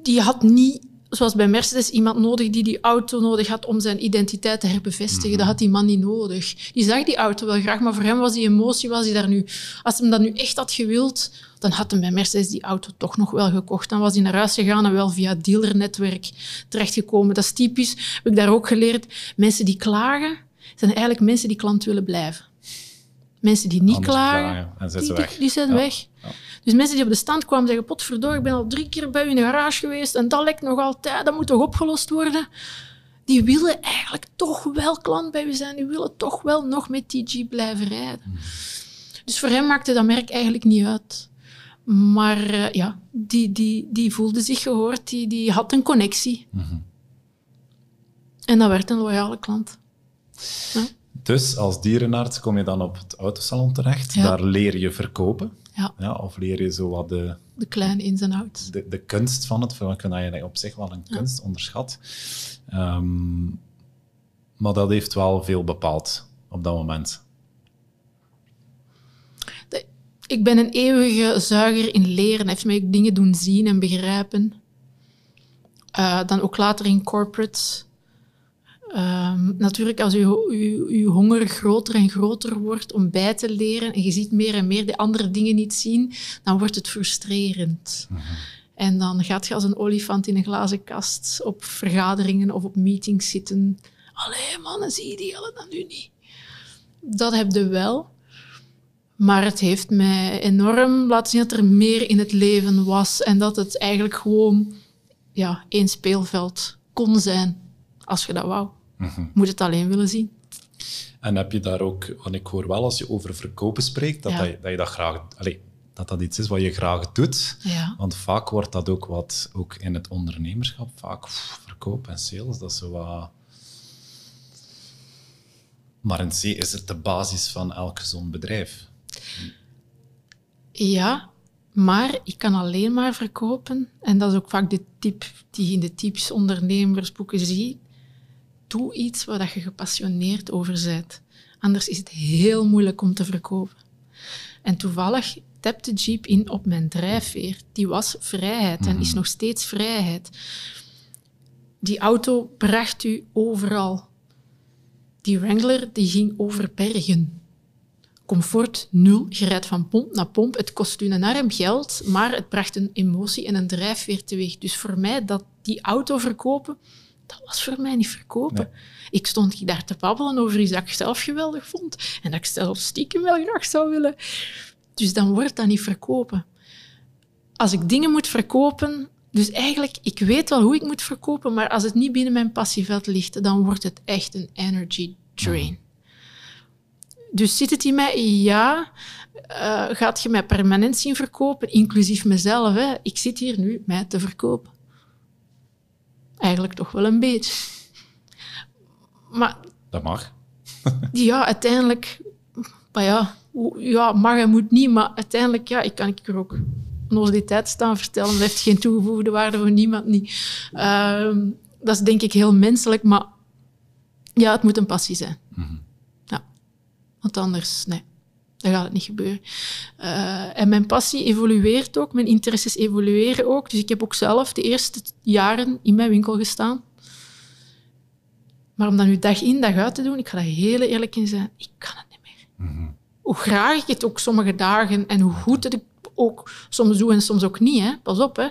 S2: Die had niet, zoals bij Mercedes, iemand nodig die die auto nodig had om zijn identiteit te herbevestigen. Dat had die man niet nodig. Die zag die auto wel graag, maar voor hem was die emotie... Was die daar nu, als hem dat nu echt had gewild, dan had hem bij Mercedes die auto toch nog wel gekocht. Dan was hij naar huis gegaan en wel via dealernetwerk terechtgekomen. Dat is typisch, heb ik daar ook geleerd. Mensen die klagen, zijn eigenlijk mensen die klant willen blijven. Mensen die niet klagen, die, die- zijn
S1: Ja.
S2: weg.
S1: Ja.
S2: Dus mensen die op de stand kwamen zeggen, potverdorie, ik ben al drie keer bij u in de garage geweest en dat lekt nog altijd, dat moet toch opgelost worden? Die willen eigenlijk toch wel klant bij u zijn. Die willen toch wel nog met Jeep blijven rijden. Dus voor hem maakte dat merk eigenlijk niet uit. Maar eh, ja, die, die, die voelde zich gehoord, die, die had een connectie.
S1: Mhm.
S2: En dat werd een loyale klant. Ja.
S1: Dus als dierenarts kom je dan op het autosalon terecht.
S2: Ja.
S1: Daar leer je verkopen.
S2: Ja.
S1: of leer je zo wat de,
S2: De kleine ins en outs.
S1: de, de kunst van het. Want ik vind dat je op zich wel een kunst onderschat. Ehm, Maar dat heeft wel veel bepaald op dat moment.
S2: Ik ben een eeuwige zuiger in leren. Hij heeft mij dingen doen zien en begrijpen. Uh, dan ook later in corporate. Um, natuurlijk, als je honger groter en groter wordt om bij te leren en je ziet meer en meer de andere dingen niet zien, dan wordt het frustrerend. Mm -hmm. En dan gaat je als een olifant in een glazen kast op vergaderingen of op meetings zitten. Allee, mannen, zie je die hele dan nu niet? Dat heb je wel. Maar het heeft mij enorm laten zien dat er meer in het leven was en dat het eigenlijk gewoon ja, één speelveld kon zijn, als je dat wou. Mm Moet het alleen willen zien.
S1: En heb je daar ook, want ik hoor wel als je over verkopen spreekt, dat, dat, dat, je dat graag, allez, dat dat iets is wat je graag doet.
S2: Ja.
S1: Want vaak wordt dat ook wat, ook in het ondernemerschap, vaak pff, verkoop en sales, dat is zo wat... Maar in C is het de basis van elk gezond bedrijf.
S2: Ja, maar ik kan alleen maar verkopen. En dat is ook vaak de tip die je in de tips ondernemersboeken ziet. Doe iets waar je gepassioneerd over bent. Anders is het heel moeilijk om te verkopen. En toevallig tapte Jeep in op mijn drijfveer. Die was vrijheid en is mhm. nog steeds vrijheid. Die auto bracht u overal. Die Wrangler die ging over bergen comfort nul. Je rijdt van pomp naar pomp. Het kost u een arm geld, maar het bracht een emotie en een drijfveer teweeg. Dus voor mij, dat die auto verkopen, dat was voor mij niet verkopen. Ik stond daar te babbelen over iets dat ik zelf geweldig vond en dat ik zelf stiekem wel graag zou willen. Dus dan wordt dat niet verkopen. Als ik dingen moet verkopen, dus eigenlijk, ik weet wel hoe ik moet verkopen, maar als het niet binnen mijn passieveld ligt, dan wordt het echt een energy drain. Dus zit het in mij? Ja. Uh, gaat je mij permanent zien verkopen, inclusief mezelf? Hè? Ik zit hier nu mij te verkopen. Eigenlijk toch wel een beetje. Maar...
S1: Dat mag.
S2: ja, uiteindelijk... Maar ja, ja, mag en moet niet, maar uiteindelijk ja, ik kan ik er ook tijd staan vertellen. Dat heeft geen toegevoegde waarde voor niemand niet. Uh, dat is denk ik heel menselijk, maar ja, het moet een passie zijn. Mm -hmm. Want anders, nee, dan gaat het niet gebeuren. Uh, en mijn passie evolueert ook, mijn interesses evolueren ook. Dus ik heb ook zelf de eerste jaren in mijn winkel gestaan. Maar om dat nu dag in, dag uit te doen, ik ga daar heel eerlijk in zijn, ik kan het niet meer. Mhm. Hoe graag ik het ook sommige dagen en hoe goed het ik ook soms doe en soms ook niet, hè. pas op, hè.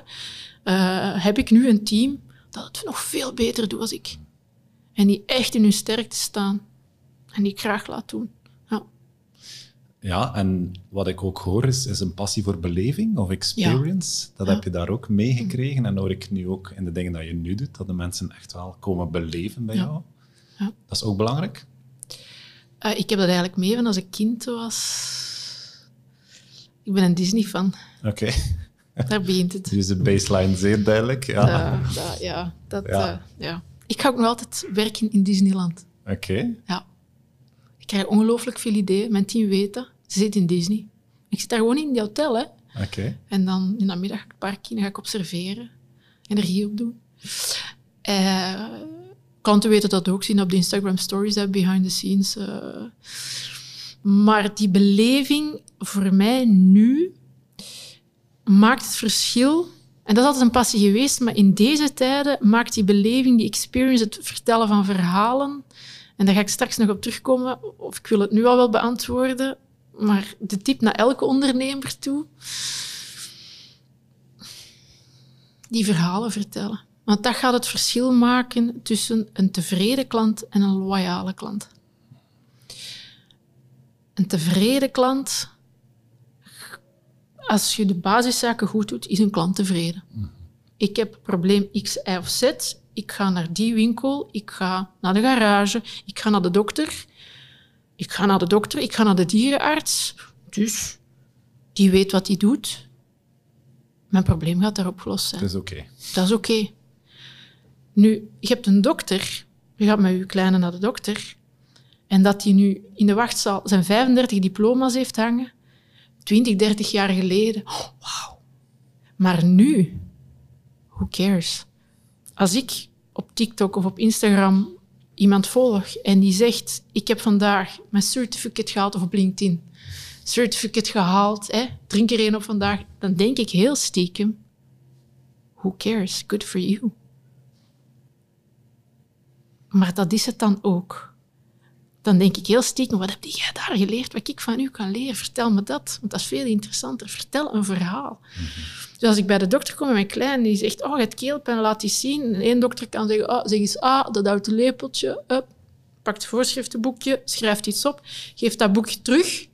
S2: Uh, heb ik nu een team dat het nog veel beter doet als ik. En die echt in hun sterkte staan en die ik graag laat doen.
S1: Ja, en wat ik ook hoor is, is een passie voor beleving of experience. Dat heb je daar ook meegekregen. En hoor ik nu ook in de dingen dat je nu doet, dat de mensen echt wel komen beleven bij jou. Dat is ook belangrijk.
S2: Uh, ik heb dat eigenlijk mee van als ik kind was. Ik ben een Disney-fan.
S1: Oké. (laughs)
S2: Daar begint het.
S1: Dus de baseline zeer duidelijk. Ja,
S2: uh, ja, dat, ja. Uh, ja. Ik ga ook nog altijd werken in Disneyland.
S1: Oké.
S2: Ja. Ik krijg ongelooflijk veel ideeën. Mijn team weet dat. Ze zit in Disney. Ik zit daar gewoon in die hotel, hè.
S1: Oké.
S2: En dan in de middag ga ik het park in, ga ik observeren. Energie opdoen. Uh, klanten weten dat ook, zien op de Instagram stories, hè, behind the scenes. Uh. Maar die beleving voor mij nu maakt het verschil. En dat is altijd een passie geweest, maar in deze tijden maakt die beleving, die experience, het vertellen van verhalen, en daar ga ik straks nog op terugkomen, of ik wil het nu al wel beantwoorden, maar de tip naar elke ondernemer toe, die verhalen vertellen. Want dat gaat het verschil maken tussen een tevreden klant en een loyale klant. Een tevreden klant, als je de basiszaken goed doet, is een klant tevreden. Ik heb probleem X, Y of Z. Ik ga naar die winkel, ik ga naar de garage, ik ga naar de dokter. Ik ga naar de dokter, ik ga naar de dierenarts. Dus die weet wat hij doet. Mijn probleem gaat daar opgelost zijn.
S1: Dat is oké.
S2: Dat is oké. Nu, je hebt een dokter, je gaat met je kleine naar de dokter, en dat hij nu in de wachtzaal zijn 35 diploma's heeft hangen, 20, 30 jaar geleden. Oh, wauw. Maar nu, who cares? Als ik op TikTok of op Instagram iemand volg en die zegt, ik heb vandaag mijn certificate gehaald of op LinkedIn, certificate gehaald, hè, drink er een op vandaag, dan denk ik heel stiekem, who cares, good for you. Maar dat is het dan ook. Dan denk ik heel stiekem, wat heb jij daar geleerd, wat ik van u kan leren? Vertel me dat, want dat is veel interessanter. Vertel een verhaal. Dus als ik bij de dokter kom met mijn klein, die zegt, oh, je hebt keelpijn, laat die zien. En één dokter kan zeggen, oh, zeg eens ah, dat houdt een lepeltje, up, pakt het voorschriftenboekje, schrijft iets op, geeft dat boekje terug.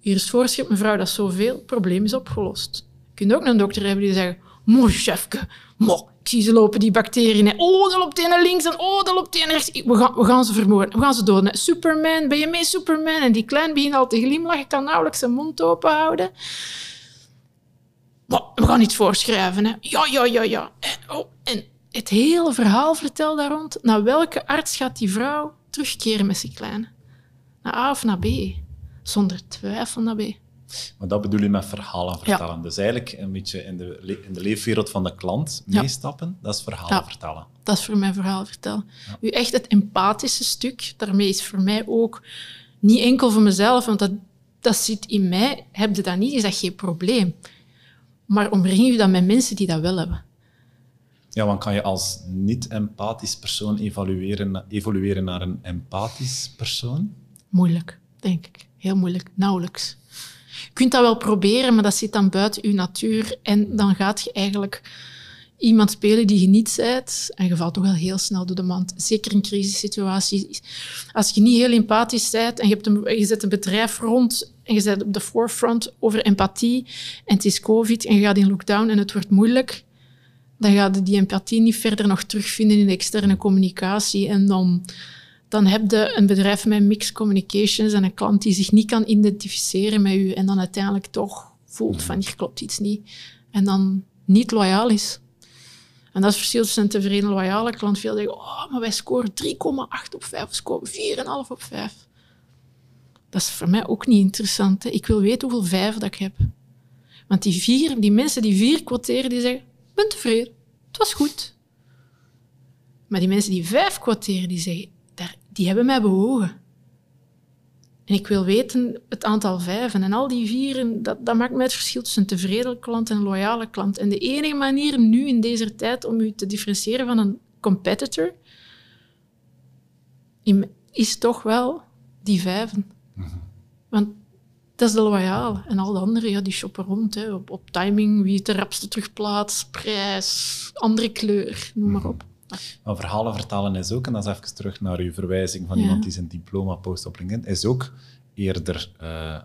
S2: Hier is het voorschrift, mevrouw, dat is zoveel, het probleem is opgelost. Je kunt ook een dokter hebben die zegt, mooi chefke, mo, ik zie ze lopen, die bacteriën. Oh, dat loopt een links en oh, dat loopt een naar rechts. We gaan, we gaan ze vermoorden, we gaan ze doden. Superman, ben je mee, Superman? En die klein begint al te glimlachen, kan nauwelijks zijn mond open houden. We gaan iets voorschrijven. Hè. Ja, ja, ja, ja. En, oh, en het hele verhaal vertel daar rond. Naar welke arts gaat die vrouw terugkeren met zijn kleine? Naar A of naar B? Zonder twijfel naar B.
S1: Maar dat bedoel je met verhalen vertellen. Dus eigenlijk een beetje in de, in de leefwereld van de klant meestappen, dat is verhalen ja. vertellen.
S2: Dat is voor mij verhaal vertellen. U echt het empathische stuk, daarmee is voor mij ook niet enkel voor mezelf, want dat, dat zit in mij. Heb je dat niet, is dat geen probleem. Maar omring je dan met mensen die dat wel hebben.
S1: Ja, want kan je als niet-empathisch persoon evalueren, evolueren naar een empathisch persoon?
S2: Moeilijk, denk ik. Heel moeilijk. Nauwelijks. Je kunt dat wel proberen, maar dat zit dan buiten je natuur. En dan gaat je eigenlijk iemand spelen die je niet bent. En je valt toch wel heel snel door de mand. Zeker in crisissituaties. Als je niet heel empathisch bent en je, hebt een, je zet een bedrijf rond en je zet op de forefront over empathie en het is COVID en je gaat in lockdown en het wordt moeilijk, dan ga je die empathie niet verder nog terugvinden in de externe communicatie. En dan dan heb je een bedrijf met mixed communications en een klant die zich niet kan identificeren met u en dan uiteindelijk toch voelt van hier klopt iets niet en dan niet loyaal is. En dat is het verschil tussen een tevreden loyale klant. Veel zeggen, oh, maar wij scoren 3,8 op 5, we scoren 4,5 op 5. Dat is voor mij ook niet interessant. Hè. Ik wil weten hoeveel vijf dat ik heb. Want die, vier, die mensen die vier quoteren, die zeggen, ik ben tevreden, het was goed. Maar die mensen die vijf quoteren, die zeggen, die hebben mij bewogen. En ik wil weten het aantal vijven. En al die vieren, dat, dat maakt mij het verschil tussen een tevreden klant en een loyale klant. En de enige manier nu in deze tijd om u te differentiëren van een competitor, is toch wel die vijven. Want dat is de loyale. En al de anderen, ja, die shoppen rond. Hè, op, op timing, wie het de rapste terugplaatst, prijs, andere kleur, noem maar op.
S1: Maar verhalen vertalen is ook, en dat is even terug naar uw verwijzing van iemand die zijn diploma post op LinkedIn, is ook eerder uh,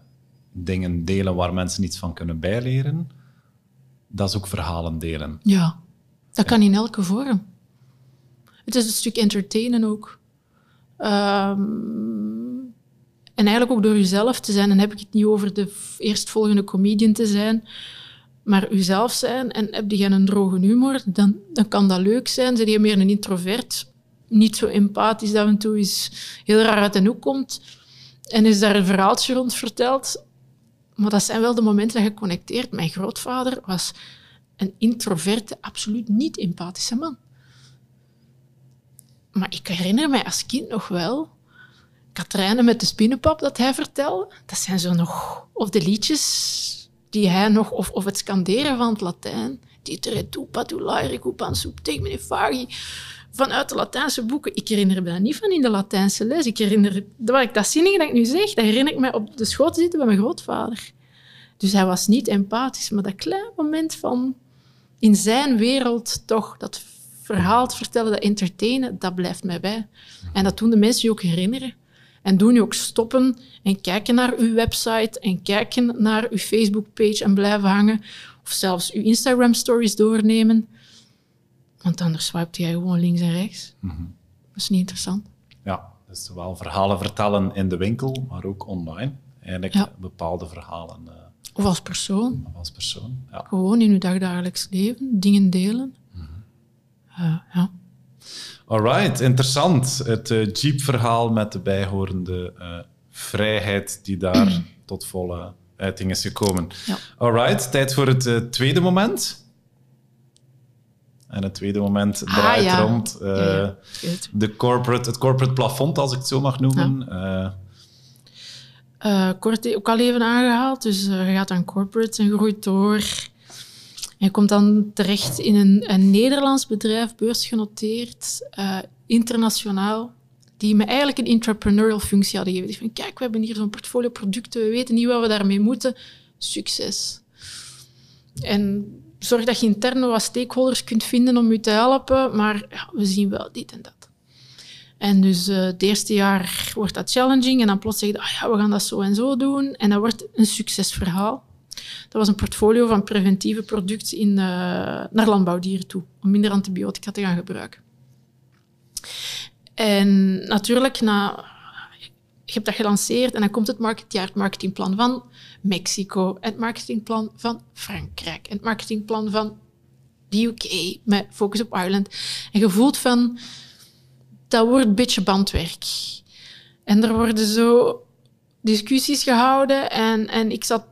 S1: dingen delen waar mensen iets van kunnen bijleren. Dat is ook verhalen delen.
S2: Ja, dat kan in elke vorm. Het is een stuk entertainen ook. Um, en eigenlijk ook door jezelf te zijn. En heb ik het niet over de eerstvolgende comedian te zijn, maar uzelf zijn en heb je een droge humor, dan, dan kan dat leuk zijn. Zijn je meer een introvert, niet zo empathisch dat af en toe is heel raar uit de hoek komt en is daar een verhaaltje rond verteld. Maar dat zijn wel de momenten dat je connecteert. Mijn grootvader was een introverte, absoluut niet empathische man. Maar ik herinner mij als kind nog wel Katrijne met de spinnenpap dat hij vertelde. Dat zijn zo nog... Of de liedjes die hij nog, of, of het scanderen van het Latijn, Titere tu patulaire cupan subtegmine fagi, vanuit de Latijnse boeken. Ik herinner me dat niet van in de Latijnse les. Ik herinner, wat ik dat zinnige dat ik nu zeg, dat herinner ik me op de schoot zitten bij mijn grootvader. Dus hij was niet empathisch, maar dat kleine moment van in zijn wereld toch dat verhaal te vertellen, dat entertainen, dat blijft mij bij. En dat doen de mensen je ook herinneren. En doen je ook stoppen en kijken naar uw website en kijken naar uw Facebook-page en blijven hangen. Of zelfs uw Instagram-stories doornemen. Want anders swipe jij gewoon links en rechts. Mhm. Dat is niet interessant.
S1: Ja, dus wel verhalen vertellen in de winkel, maar ook online. Eigenlijk bepaalde verhalen. Uh,
S2: of als persoon.
S1: Of als persoon, ja.
S2: Gewoon in uw dagdagelijks leven, dingen delen. Mm ja.
S1: Alright, interessant. Het uh, Jeep-verhaal met de bijhorende uh, vrijheid die daar (clears throat) tot volle uiting is gekomen. Ja. Alright, tijd voor het uh, tweede moment. En het tweede moment draait
S2: ja.
S1: rond eh,
S2: Ja. Het-
S1: de corporate, het corporate plafond, als ik het zo mag noemen. Eh,
S2: Eh, kort ook al even aangehaald. Dus eh, je gaat aan corporate en groeit door. Je komt dan terecht in een, een Nederlands bedrijf, beursgenoteerd, eh, internationaal, die me eigenlijk een entrepreneurial functie hadden gegeven. Die van, kijk, we hebben hier zo'n portfolio producten, we weten niet wat we daarmee moeten. Succes. En zorg dat je intern wat stakeholders kunt vinden om je te helpen, maar we zien wel dit en dat. En dus eh, het eerste jaar wordt dat challenging en dan plots zeg je, ah ja, we gaan dat zo en zo doen. En dat wordt een succesverhaal. Dat was een portfolio van preventieve producten in, eh, naar landbouwdieren toe, om minder antibiotica te gaan gebruiken. En natuurlijk, na, je hebt dat gelanceerd en dan komt het marketjaar, het marketingplan van Mexico, het marketingplan van Frankrijk, het marketingplan van de UK, met focus op Ireland. En je voelt van, dat wordt een beetje bandwerk. En er worden zo discussies gehouden en, en ik zat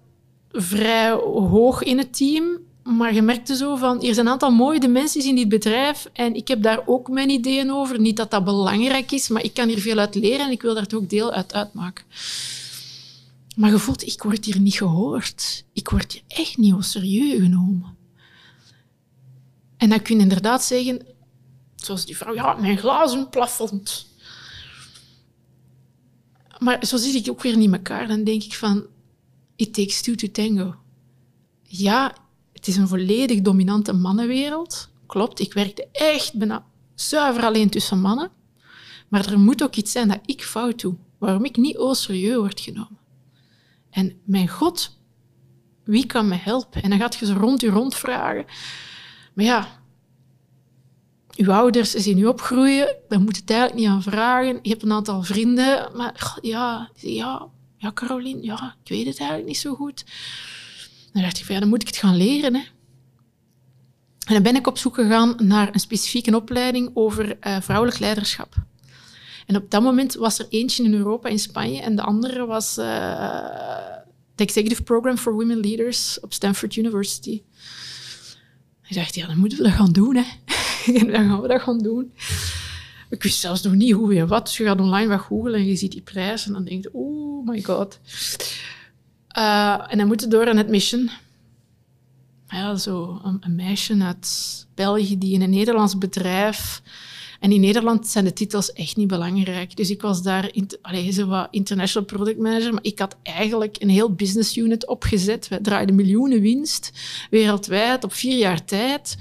S2: vrij hoog in het team. Maar je merkte zo van, hier zijn een aantal mooie dimensies in dit bedrijf en ik heb daar ook mijn ideeën over. Niet dat dat belangrijk is, maar ik kan hier veel uit leren en ik wil daar ook deel uit uitmaken. Maar je voelt, ik word hier niet gehoord. Ik word hier echt niet op serieus genomen. En dan kun je inderdaad zeggen, zoals die vrouw, ja, mijn glazen plafond. Maar zo zit ik ook weer niet in elkaar. Dan denk ik van, it takes two to tango. Ja, het is een volledig dominante mannenwereld. Klopt, ik werkte echt bijna zuiver alleen tussen mannen. Maar er moet ook iets zijn dat ik fout doe, waarom ik niet au serieus word genomen. En mijn god, wie kan me helpen? En dan gaat je ze rond je rondvragen. Maar ja, uw ouders zien u opgroeien, daar moet je het eigenlijk niet aan vragen. Je hebt een aantal vrienden, maar ja, ja, ja, Caroline, ja, ik weet het eigenlijk niet zo goed. Dan dacht ik van, ja, dan moet ik het gaan leren. Hè. En dan ben ik op zoek gegaan naar een specifieke opleiding over eh, vrouwelijk leiderschap. En op dat moment was er eentje in Europa, in Spanje, en de andere was uh, Executive Program for Women Leaders op Stanford University. Ik dacht, ja, dan moeten we dat gaan doen. Hè. en (laughs) dan gaan we dat gaan doen. Ik wist zelfs nog niet hoe en wat. Dus je gaat online wat googlen en je ziet die prijs. En dan denk je, oh my god. Uh, en dan moet je door aan het mission. Ja, zo een, meisje uit België die in een Nederlands bedrijf... En in Nederland zijn de titels echt niet belangrijk. Dus ik was daar allez, wat international product manager, maar ik had eigenlijk een heel business unit opgezet. We draaiden miljoenen winst wereldwijd op vier jaar tijd.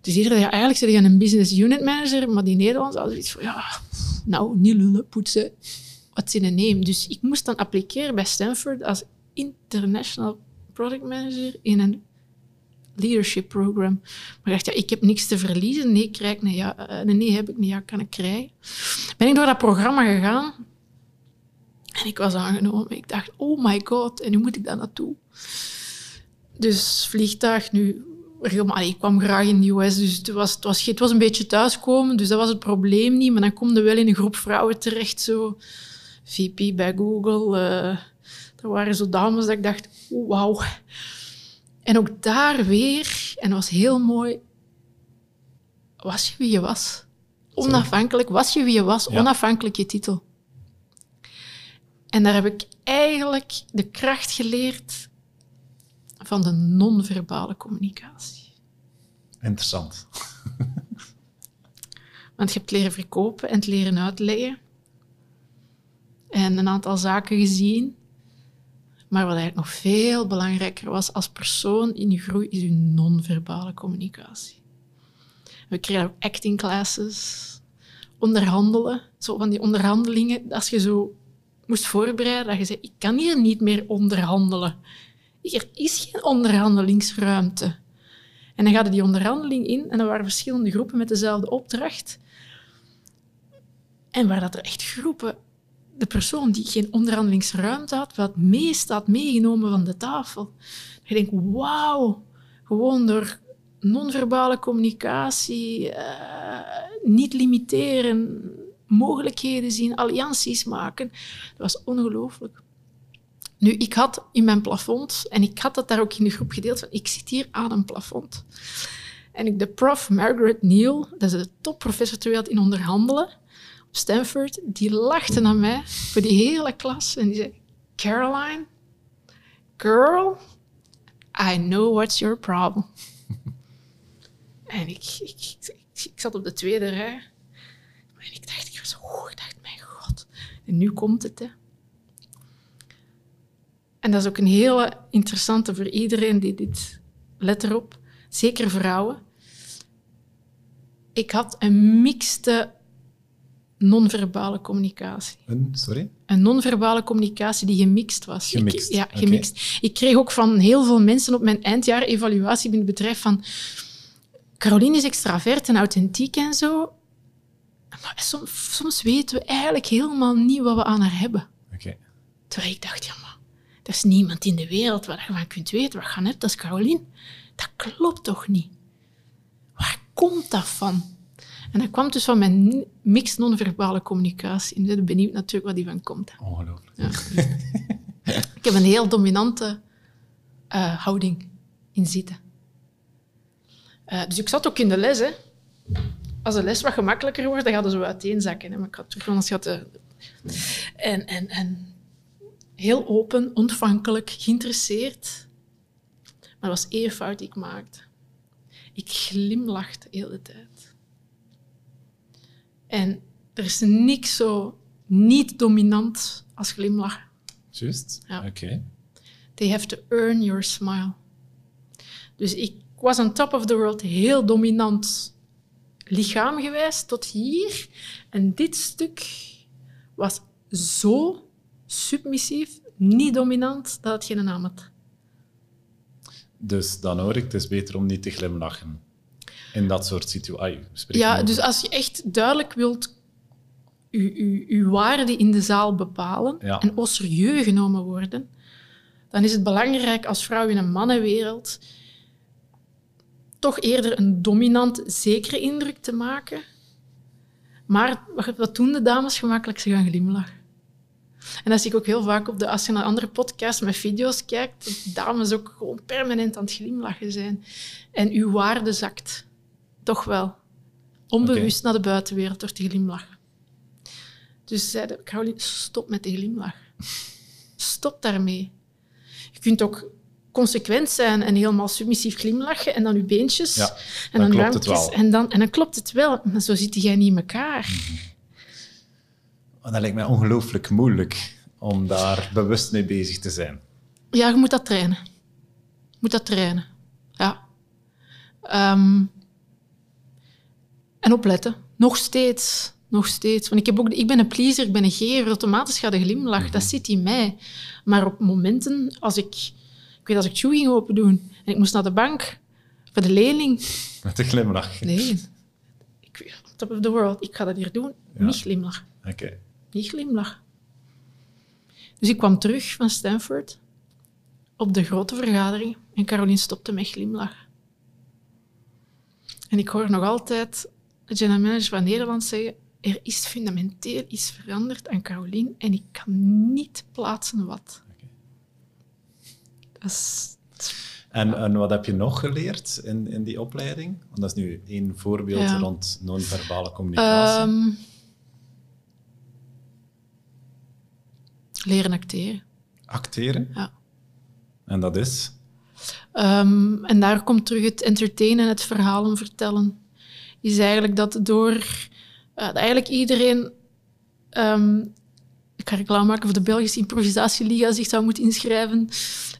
S2: Dus iedereen, ja, eigenlijk zeg je een business unit manager, maar die Nederlands hadden zoiets van, ja, nou, niet lullen, poetsen, wat zin neem. Dus ik moest dan appliceren bij Stanford als international product manager in een leadership program. Maar ik dacht, ja, ik heb niks te verliezen. Nee, krijg ik, nee, ja, nee, nee, heb ik niet, ja, kan ik krijgen. Ben ik door dat programma gegaan en ik was aangenomen. Ik dacht, oh my god, en nu moet ik daar naartoe. Dus vliegtuig, nu Ik kwam graag in de US, dus het was, het, was, het was een beetje thuiskomen, dus dat was het probleem niet. Maar dan kom je wel in een groep vrouwen terecht, zo VP bij Google. Uh, er waren zo dames dat ik dacht, oh, wauw. En ook daar weer, en dat was heel mooi, was je wie je was. Onafhankelijk, was je wie je was, ja. onafhankelijk je titel. En daar heb ik eigenlijk de kracht geleerd van de non-verbale communicatie.
S1: Interessant. (laughs)
S2: Want je hebt leren verkopen en het leren uitleggen. En een aantal zaken gezien. Maar wat eigenlijk nog veel belangrijker was als persoon in je groei, is je non-verbale communicatie. We kregen ook acting classes, onderhandelen. Zo van die onderhandelingen, als je zo moest voorbereiden, dat je zei, ik kan hier niet meer onderhandelen. Er is geen onderhandelingsruimte. En dan gaat die onderhandeling in en er waren verschillende groepen met dezelfde opdracht. En waar dat er echt groepen, de persoon die geen onderhandelingsruimte had, wat meest had meegenomen van de tafel. Je denkt, wauw, gewoon door non-verbale communicatie, uh, niet limiteren, mogelijkheden zien, allianties maken. Dat was ongelooflijk. Nu, ik had in mijn plafond, en ik had dat daar ook in de groep gedeeld, van ik zit hier aan een plafond. En ik, de prof, Margaret Neal, dat is de topprofessor ter wereld in onderhandelen op Stanford, die lachte naar mij voor die hele klas en die zei: Caroline, girl, I know what's your problem. (laughs) en ik, ik, ik, zat op de tweede rij en ik dacht, ik was, oh, ik dacht, mijn god, en nu komt het, hè. En dat is ook een hele interessante voor iedereen die dit, let erop, zeker vrouwen. Ik had een mixte non-verbale communicatie.
S1: Een, sorry?
S2: Een non-verbale communicatie die gemixt was.
S1: Gemixt.
S2: Ik, ja, gemixt. Ik kreeg ook van heel veel mensen op mijn eindjaar-evaluatie binnen het bedrijf van Caroline is extravert en authentiek en zo. Maar soms, soms weten we eigenlijk helemaal niet wat we aan haar hebben.
S1: Okay.
S2: Terwijl ik dacht, ja, maar er is niemand in de wereld waar je van kunt weten wat je hebt. Dat is Caroline. Dat klopt toch niet? Waar komt dat van? En dat kwam dus van mijn mix non-verbale communicatie. En ik ben benieuwd natuurlijk wat die van komt.
S1: Ongelooflijk.
S2: Ja. ik heb een heel dominante uh, houding in zitten. Uh, dus ik zat ook in de les. Hè. Als de les wat gemakkelijker wordt, dan gaat het zo uiteenzakken. Hè. Maar ik had terug anders gehad. Uh, en, en, en heel open, ontvankelijk, geïnteresseerd. Maar dat was één fout die ik maakte. Ik glimlachte de hele tijd. En er is niks zo niet dominant als glimlachen.
S1: Juist, ja. oké.
S2: They have to earn your smile. Dus ik was on top of the world heel dominant lichaamgewijs tot hier. En dit stuk was zo submissief, niet dominant, dat het geen naam had.
S1: Dus dan hoor ik, het is beter om niet te glimlachen in dat soort situaties.
S2: Ja, dus als je echt duidelijk wilt je waarde in de zaal bepalen en ook serieus genomen worden, dan is het belangrijk als vrouw in een mannenwereld toch eerder een dominant, zekere indruk te maken. Maar wat doen de dames gemakkelijk? Ze gaan glimlachen. En dat zie ik ook heel vaak op de, als je naar andere podcasts met video's kijkt, dat dames ook gewoon permanent aan het glimlachen zijn. En uw waarde zakt. Toch wel. Onbewust naar de buitenwereld door te glimlachen. Dus zeiden, Caroline, stop met de glimlach. Stop daarmee. Je kunt ook consequent zijn en helemaal submissief glimlachen en dan je beentjes
S1: ja,
S2: en
S1: dan, klopt het wel.
S2: En dan, en dan klopt het wel, maar zo zit jij niet in elkaar. Mm
S1: Dat lijkt mij ongelooflijk moeilijk om daar bewust mee bezig te zijn.
S2: Ja, je moet dat trainen. Je moet dat trainen. Ja. Ehm, en opletten. Nog steeds. Nog steeds. Want ik, heb ook, ik ben een pleaser, ik ben een gever. Automatisch gaat de glimlach. Dat mhm. zit in mij. Maar op momenten, als ik... Ik weet als ik shoe ging open doen en ik moest naar de bank voor de lening.
S1: Met de glimlach?
S2: Nee. Ik, top of the world. Ik ga dat hier doen. Niet glimlach.
S1: Oké.
S2: Niet glimlach. Dus ik kwam terug van Stanford op de grote vergadering en Caroline stopte met glimlach. En ik hoor nog altijd de general manager van Nederland zeggen er is fundamenteel iets veranderd aan Caroline en ik kan niet plaatsen wat.
S1: en, en, wat heb je nog geleerd in, in die opleiding? Want dat is nu één voorbeeld rond non-verbale communicatie. Um,
S2: leren acteren.
S1: Acteren?
S2: Ja.
S1: En dat is?
S2: Um, en daar komt terug het entertainen en het verhalen vertellen. Is eigenlijk dat door uh, dat eigenlijk iedereen. Um, ik ga reclame maken voor de Belgische Improvisatieliga zich zou moeten inschrijven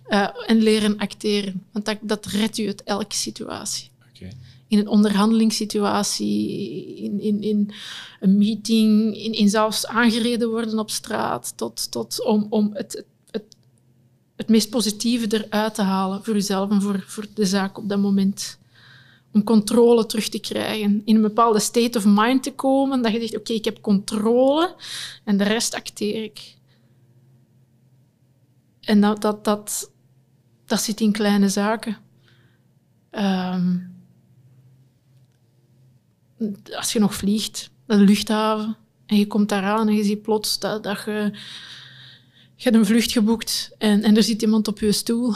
S2: uh, en leren acteren. Want dat, dat redt u uit elke situatie.
S1: Okay.
S2: In een onderhandelingssituatie, in, in, in een meeting, in, in zelfs aangereden worden op straat, tot, tot om, om het, het, het meest positieve eruit te halen voor uzelf en voor, voor de zaak op dat moment om controle terug te krijgen. In een bepaalde state of mind te komen, dat je zegt, oké, ik heb controle en de rest acteer ik. En dat, dat, dat, dat zit in kleine zaken. Ehm, als je nog vliegt naar de luchthaven en je komt daaraan en je ziet plots dat, dat je, je hebt een vlucht geboekt en, en er zit iemand op je stoel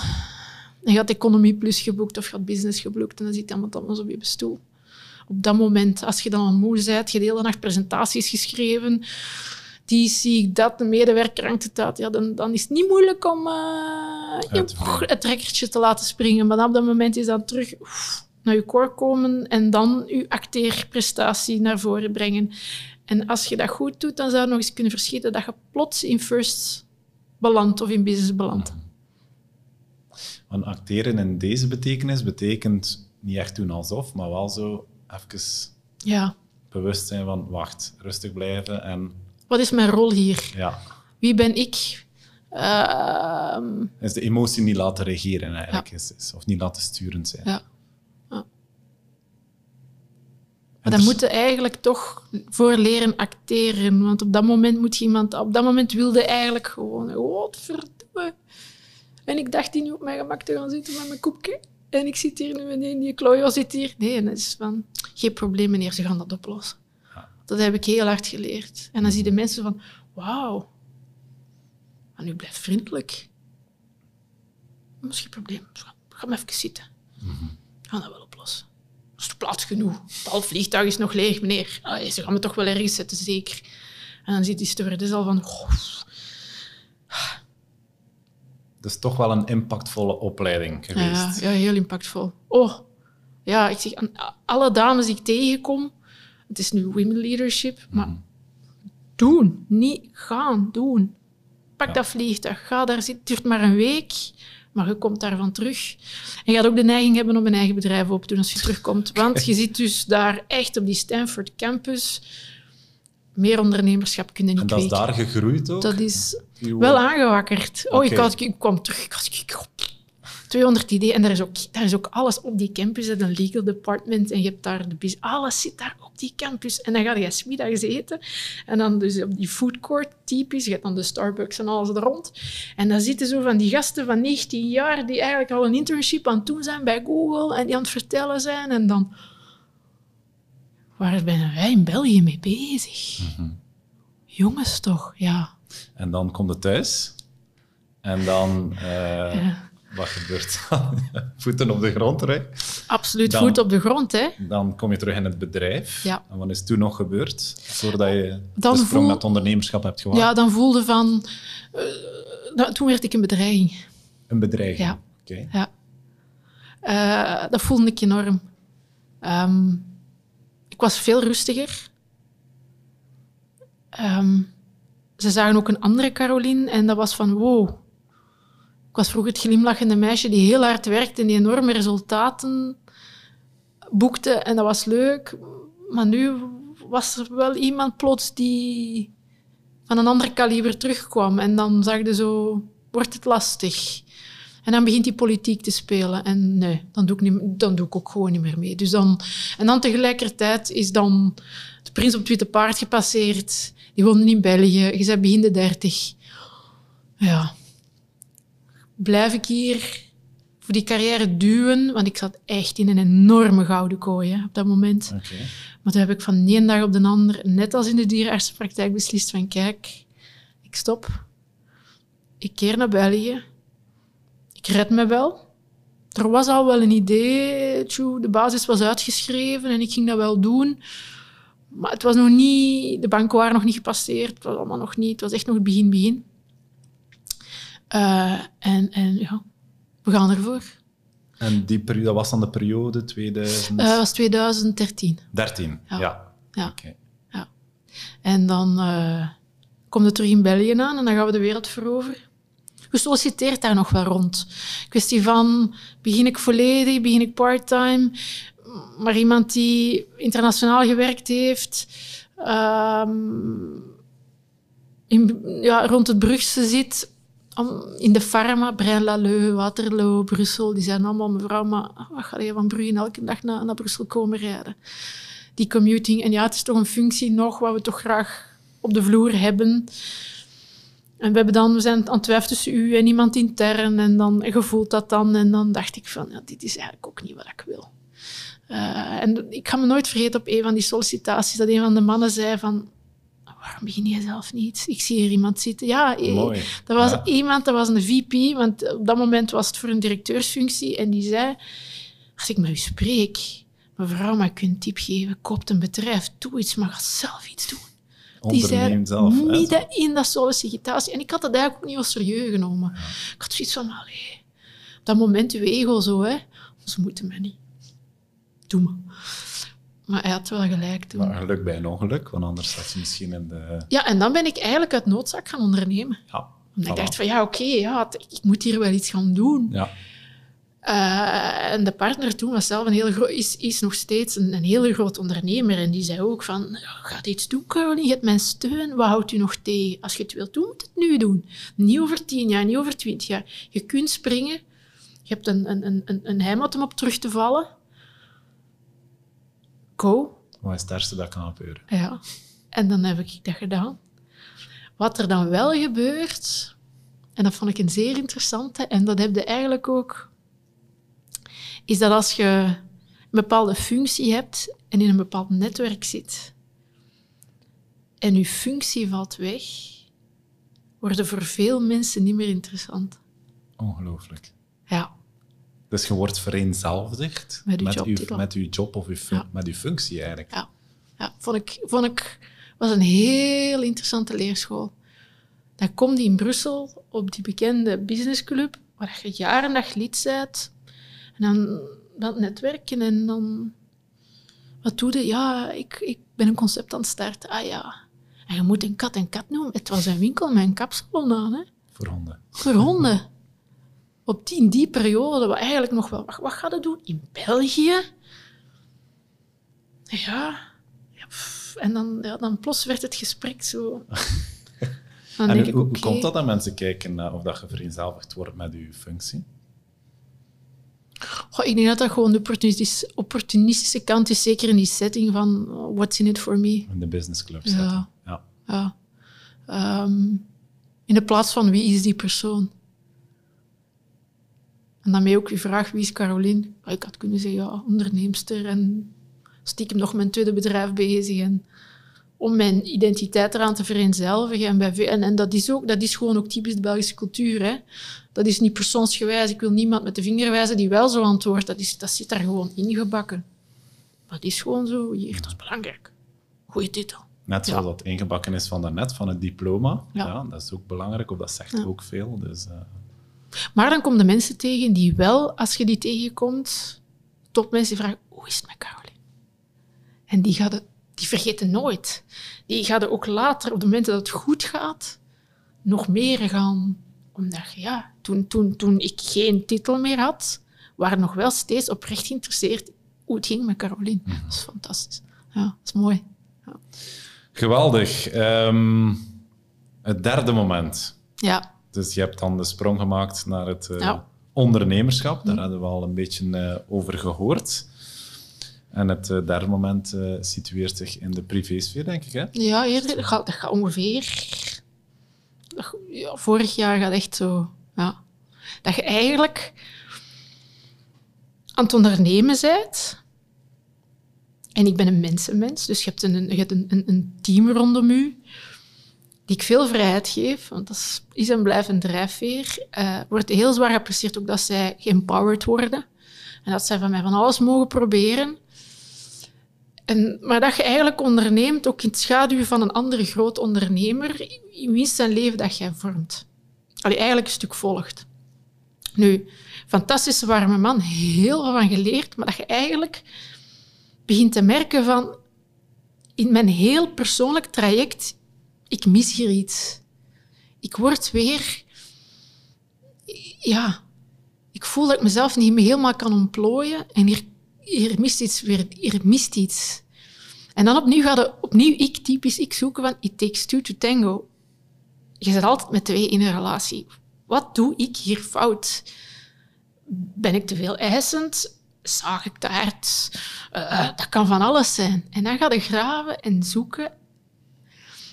S2: En je had Economie Plus geboekt of je had Business geboekt en dan zit iemand anders op je stoel. Op dat moment, als je dan al moe bent, je de hele nacht presentaties geschreven, die zie ik dat, de medewerker hangt het uit, ja, dan, dan is het niet moeilijk om uh, het trekkertje te laten springen. Maar op dat moment is dan terug naar je core komen en dan je acteerprestatie naar voren brengen. En als je dat goed doet, dan zou je nog eens kunnen verschieten dat je plots in first belandt of in business belandt.
S1: Want acteren in deze betekenis betekent niet echt doen alsof, maar wel zo even
S2: ja.
S1: bewust zijn van wacht, rustig blijven en...
S2: Wat is mijn rol hier?
S1: Ja.
S2: Wie ben ik? Uh,
S1: is de emotie niet laten regeren eigenlijk, is, is, of niet laten sturend zijn.
S2: Ja. Maar dan moet je eigenlijk toch voor leren acteren. Want op dat moment moet je iemand... Op dat moment wilde eigenlijk gewoon... Wat verdomme. En ik dacht hier nu op mijn gemak te gaan zitten met mijn koepje. En ik zit hier nu en die Chloe zit hier. Nee, en dat is van... Geen probleem, meneer. Ze gaan dat oplossen. Dat heb ik heel hard geleerd. En dan zie je de mensen van... Wauw. Maar nu blijf vriendelijk. Geen probleem. Ga maar even zitten. Mm Gaan dat wel oplossen is plaats genoeg? Het vliegtuig is nog leeg, meneer. Allee, ze gaan me toch wel ergens zetten, zeker. En dan ziet die stewardess al van... Oh.
S1: Dus toch wel een impactvolle opleiding geweest.
S2: Ja, ja heel impactvol. Oh, ja, ik zeg aan alle dames die ik tegenkom, het is nu women leadership, maar mm. doen, niet gaan, doen. Pak dat vliegtuig, ga daar zitten, het duurt maar een week. Maar je komt daarvan terug. En je gaat ook de neiging hebben om een eigen bedrijf op te doen als je terugkomt. (laughs) Want je zit dus daar echt op die Stanford campus. Meer ondernemerschap kunnen niet
S1: En dat
S2: is
S1: daar gegroeid ook?
S2: Dat is wel aangewakkerd. Oh, ik, had, ik kwam terug. Ik, ik, 200 ideeën. En daar is, ook, daar is ook alles op die campus. Een legal department en je hebt daar de business. Alles zit daar op die campus. En dan ga je smiddags eten. En dan dus op die food court, typisch. Je hebt dan de Starbucks en alles er rond. En dan zitten zo van die gasten van 19 jaar die eigenlijk al een internship aan het doen zijn bij Google en die aan het vertellen zijn. En dan... Waar zijn wij in België mee bezig? Mhm. Jongens toch, ja.
S1: En dan komt het thuis. En dan... Uh, wat gebeurt dan? (laughs) Voeten op de grond terug.
S2: Absoluut, voet op de grond. Hè?
S1: Dan kom je terug in het bedrijf.
S2: Ja.
S1: En wat is toen nog gebeurd? Voordat je dan de sprong met ondernemerschap hebt gewaagd?
S2: Ja, dan voelde van... Uh, toen werd ik een bedreiging.
S1: Een bedreiging?
S2: Ja. Oké. Ja. Uh, dat voelde ik enorm. Um, ik was veel rustiger. Um, ze zagen ook een andere Caroline en dat was van wow ik was vroeger het glimlachende meisje die heel hard werkte en die enorme resultaten boekte. En dat was leuk. Maar nu was er wel iemand plots die van een ander kaliber terugkwam. En dan zag je zo, wordt het lastig. En dan begint die politiek te spelen. En nee, dan doe ik, dan doe ik ook gewoon niet meer mee. Dus dan, en dan tegelijkertijd is dan de prins op het witte paard gepasseerd. Die woonde in België. Je bent begin de dertig. Ja, blijf ik hier voor die carrière duwen, want ik zat echt in een enorme gouden kooi op dat moment. Maar toen heb ik van de ene dag op de ander, net als in de dierenartsenpraktijk, beslist van kijk, ik stop. Ik keer naar België. Ik red me wel. Er was al wel een idee, de basis was uitgeschreven en ik ging dat wel doen. Maar het was nog niet, de banken waren nog niet gepasseerd, het was allemaal nog niet, het was echt nog het begin, begin. Uh, en, en ja, we gaan ervoor.
S1: En die periode, dat was dan de periode 2000?
S2: Uh, was 2013.
S1: 13, ja. Ja.
S2: ja. ja. En dan uh, komt het terug in België aan en dan gaan we de wereld veroveren. Je solliciteert daar nog wel rond. Kwestie van, begin ik volledig, begin ik parttime? Maar iemand die internationaal gewerkt heeft, um, in, ja, rond het Brugse zit, in de pharma, Braine-l'Alleud, Waterloo, Brussel, die zijn allemaal, mevrouw, maar wat ga je van Brugge elke dag naar, naar Brussel komen rijden? Die commuting. En ja, het is toch een functie nog wat we toch graag op de vloer hebben. En we, hebben dan, we zijn aan het twijfelen tussen u en iemand intern. En dan gevoelt dat dan. En dan dacht ik van, ja, dit is eigenlijk ook niet wat ik wil. Uh, en ik ga me nooit vergeten op een van die sollicitaties dat een van de mannen zei van, waarom begin je zelf niet? Ik zie hier iemand zitten. Ja, eh,
S1: Mooi.
S2: er was
S1: Ja.
S2: iemand, dat was een VP, want op dat moment was het voor een directeursfunctie. En die zei, als ik met u spreek, mevrouw, mag ik een tip geven? Koopt een bedrijf, doe iets, maar ga zelf iets doen. Die zei,
S1: zelf.
S2: midden in dat sollicitatie. En ik had dat eigenlijk ook niet als serieus genomen. Ik had zoiets van, allee, dat moment uw ego zo, hè. Ze moeten mij niet. Doe maar. Maar hij had wel gelijk toen.
S1: Maar geluk bij een ongeluk, want anders zat je misschien in de...
S2: Ja, en dan ben ik eigenlijk uit noodzaak gaan ondernemen.
S1: Ja,
S2: Omdat ik dacht van, ja, oké, ja, ik moet hier wel iets gaan doen.
S1: Ja,
S2: Eh, en de partner toen was zelf een heel groot, is, is nog steeds een, een hele groot ondernemer. En die zei ook van, ga iets doen, Caroline, je hebt mijn steun. Wat houdt u nog tegen? Als je het wilt doen, moet het nu doen. Niet over tien jaar, niet over twintig jaar. Je kunt springen. Je hebt een, een, een, een heimat om op terug te vallen. Go.
S1: wat is het ergste dat kan gebeuren?
S2: Ja, en dan heb ik dat gedaan. Wat er dan wel gebeurt, en dat vond ik een zeer interessante, en dat heb je eigenlijk ook, is dat als je een bepaalde functie hebt en in een bepaald netwerk zit, en je functie valt weg, worden voor veel mensen niet meer interessant.
S1: Ongelooflijk.
S2: Ja,
S1: Dus je wordt vereenzelvigd
S2: Met
S1: met, uw job of uw fun-
S2: Ja.
S1: met uw functie eigenlijk.
S2: ja, ja vond ik, vond ik, was een heel interessante leerschool. Dan kom je in Brussel op die bekende businessclub, waar je jaar en dag lid bent. En dan dat netwerken en dan... Wat doe je? Ja, ik, ik ben een concept aan het starten. Ah ja. En je moet een kat en kat noemen. Het was een winkel met een kapsalon aan, hè.
S1: Voor honden.
S2: Voor honden. Op die, in die periode, wat eigenlijk nog wel... Wat, wat doen? In België? Ja. ja en dan, ja, dan plots werd het gesprek zo... (laughs) Dan
S1: en
S2: denk
S1: hoe,
S2: ik,
S1: hoe komt dat dat mensen kijken of dat je vereenzelvigd wordt met uw functie?
S2: Ik denk dat dat gewoon de opportunistische, opportunistische kant is, zeker in die setting van oh, what's in it for me.
S1: In de businessclub
S2: Ja.
S1: zitten. Ja.
S2: Ja. Ehm, in de plaats van wie is die persoon? En daarmee ook je vraag, wie is Caroline? Ik had kunnen zeggen, ja, onderneemster en stiekem nog mijn tweede bedrijf bezig. En om mijn identiteit eraan te vereenzelvigen. En, bij, en, en dat, is ook, dat is gewoon ook typisch de Belgische cultuur. Hè? Dat is niet persoonsgewijs. Ik wil niemand met de vinger wijzen die wel zo antwoordt. Dat, is, dat zit daar gewoon ingebakken. Dat is gewoon zo. Hier, dat is belangrijk. Goeie titel.
S1: Net
S2: Ja.
S1: zoals dat ingebakken is van daarnet, van het diploma. Ja.
S2: Ja.
S1: dat is ook belangrijk, of dat zegt
S2: Ja.
S1: ook veel. Dus, eh,
S2: Maar dan komen de mensen tegen die wel, als je die tegenkomt, topmensen die vragen, hoe is het met Caroline? En die, het- die vergeten nooit. Die gaan ook later, op de momenten dat het goed gaat, nog meer gaan. Omdat, ja, toen, toen, toen ik geen titel meer had, waren nog wel steeds oprecht geïnteresseerd hoe het ging met Caroline. Dat is fantastisch. Ja, dat is mooi.
S1: Geweldig. Ehm, het derde moment.
S2: Ja,
S1: Dus je hebt dan de sprong gemaakt naar het eh,
S2: Ja.
S1: ondernemerschap. Daar hadden we al een beetje eh, over gehoord. En het eh, derde moment situeert zich in de privésfeer, denk ik. Hè?
S2: Ja, eerder, dat, gaat, dat gaat ongeveer... dat- ja, vorig jaar gaat echt zo... Ja. Dat je eigenlijk aan het ondernemen bent. En ik ben een mensenmens, dus je hebt een, je hebt een, een, een team rondom u die ik veel vrijheid geef, want dat is, een drijfveer. Eh wordt heel zwaar geapprecieerd ook dat zij geempowered worden. En dat zij van mij van alles mogen proberen. En, maar dat je eigenlijk onderneemt, ook in het schaduw van een andere groot ondernemer, in wiens zijn leven dat jij vormt. Allee, eigenlijk een stuk volgt. Nu, fantastische warme man, heel veel van geleerd, maar dat je eigenlijk begint te merken van, in mijn heel persoonlijk traject, ik mis hier iets. Ik word weer, ja, ik voel dat ik mezelf niet meer helemaal kan ontplooien en hier, hier mist iets weer, hier mist iets. En dan opnieuw gaat het, opnieuw ik, typisch ik, zoeken van it takes two to tango. Je zit altijd met twee in een relatie. Wat doe ik hier fout? Ben ik te veel eisend? Zaag ik te hard? Eh, dat kan van alles zijn. En dan ga je graven en zoeken.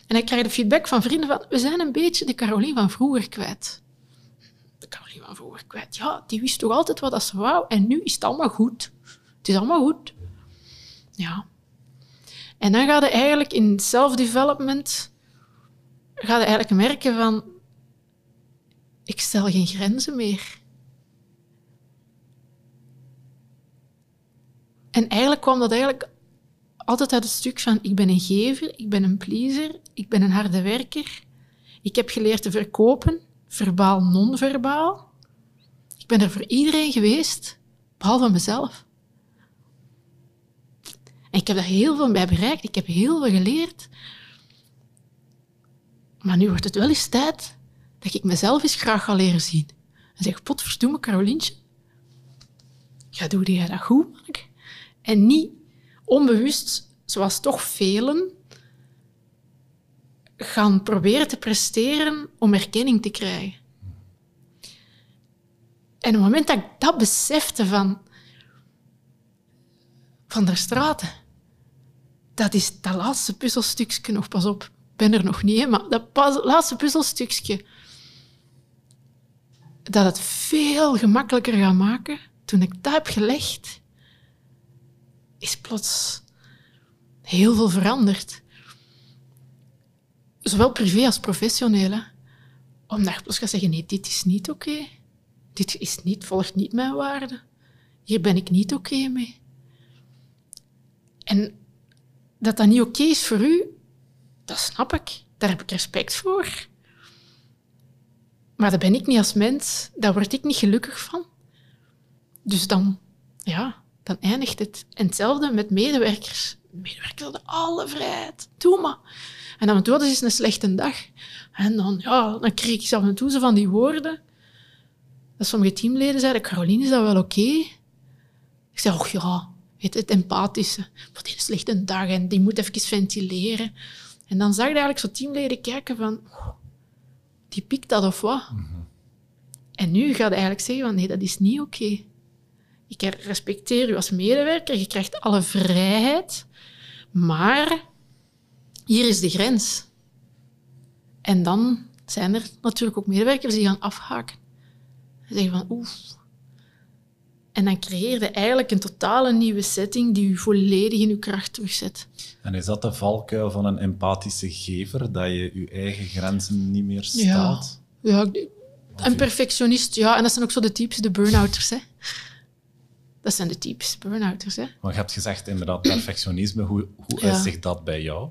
S2: En dan krijg de feedback van vrienden van we zijn een beetje de Caroline van vroeger kwijt. De Caroline van vroeger kwijt. Ja, die wist toch altijd wat ze wou en nu is het allemaal goed. Het is allemaal goed. Ja. En dan ga je eigenlijk in self-development ga eigenlijk merken van, ik stel geen grenzen meer. En eigenlijk kwam dat eigenlijk altijd uit het stuk van, ik ben een gever, ik ben een pleaser, ik ben een harde werker. Ik heb geleerd te verkopen, verbaal, non-verbaal. Ik ben er voor iedereen geweest, behalve mezelf. En ik heb daar heel veel bij bereikt. Ik heb heel veel geleerd. Maar nu wordt het wel eens tijd dat ik mezelf eens graag ga leren zien. En zeg, potverdomme, Carolientje. Ja, doe jij dat goed, Mark? En niet onbewust, zoals toch velen, gaan proberen te presteren om erkenning te krijgen. En op het moment dat ik dat besefte van, van de straten, dat is dat laatste puzzelstukje nog, pas op, ik ben er nog niet, maar dat laatste puzzelstukje, dat het veel gemakkelijker gaat maken, toen ik dat heb gelegd, is plots heel veel veranderd. Zowel privé als professioneel. Omdat je plots gaat zeggen, nee, dit is niet oké. Dit is niet, volgt niet mijn waarde. Hier ben ik niet oké mee. En dat dat niet oké is voor u, dat snap ik. Daar heb ik respect voor. Maar dat ben ik niet als mens. Daar word ik niet gelukkig van. Dus dan, ja, dan eindigt het. En hetzelfde met medewerkers. Medewerkers hadden alle vrijheid. Doe maar. En toe hadden ze een slechte dag. En dan, ja, dan kreeg ik af en toe zo van die woorden. Dat sommige teamleden zeiden, Caroline, is dat wel oké? Ik zei, och ja, het, het empathische. Wat is een slechte dag en die moet even ventileren. En dan zag je eigenlijk zo teamleden kijken van, die pikt dat of wat? Mhm. En nu gaat je eigenlijk zeggen van, nee, dat is niet oké. Ik respecteer u als medewerker, je krijgt alle vrijheid, maar hier is de grens. En dan zijn er natuurlijk ook medewerkers die gaan afhaken. En zeggen van, oef. En dan creëer je eigenlijk een totale nieuwe setting die u volledig in uw kracht terugzet.
S1: En is dat de valkuil van een empathische gever, dat je je eigen grenzen niet meer stelt?
S2: Ja, ja een perfectionist, ja. En dat zijn ook zo de types, de burn-outers, hè. Dat zijn de types burn-outers, hè.
S1: Maar je hebt gezegd, inderdaad, perfectionisme. Hoe, hoe ja. zich dat bij jou?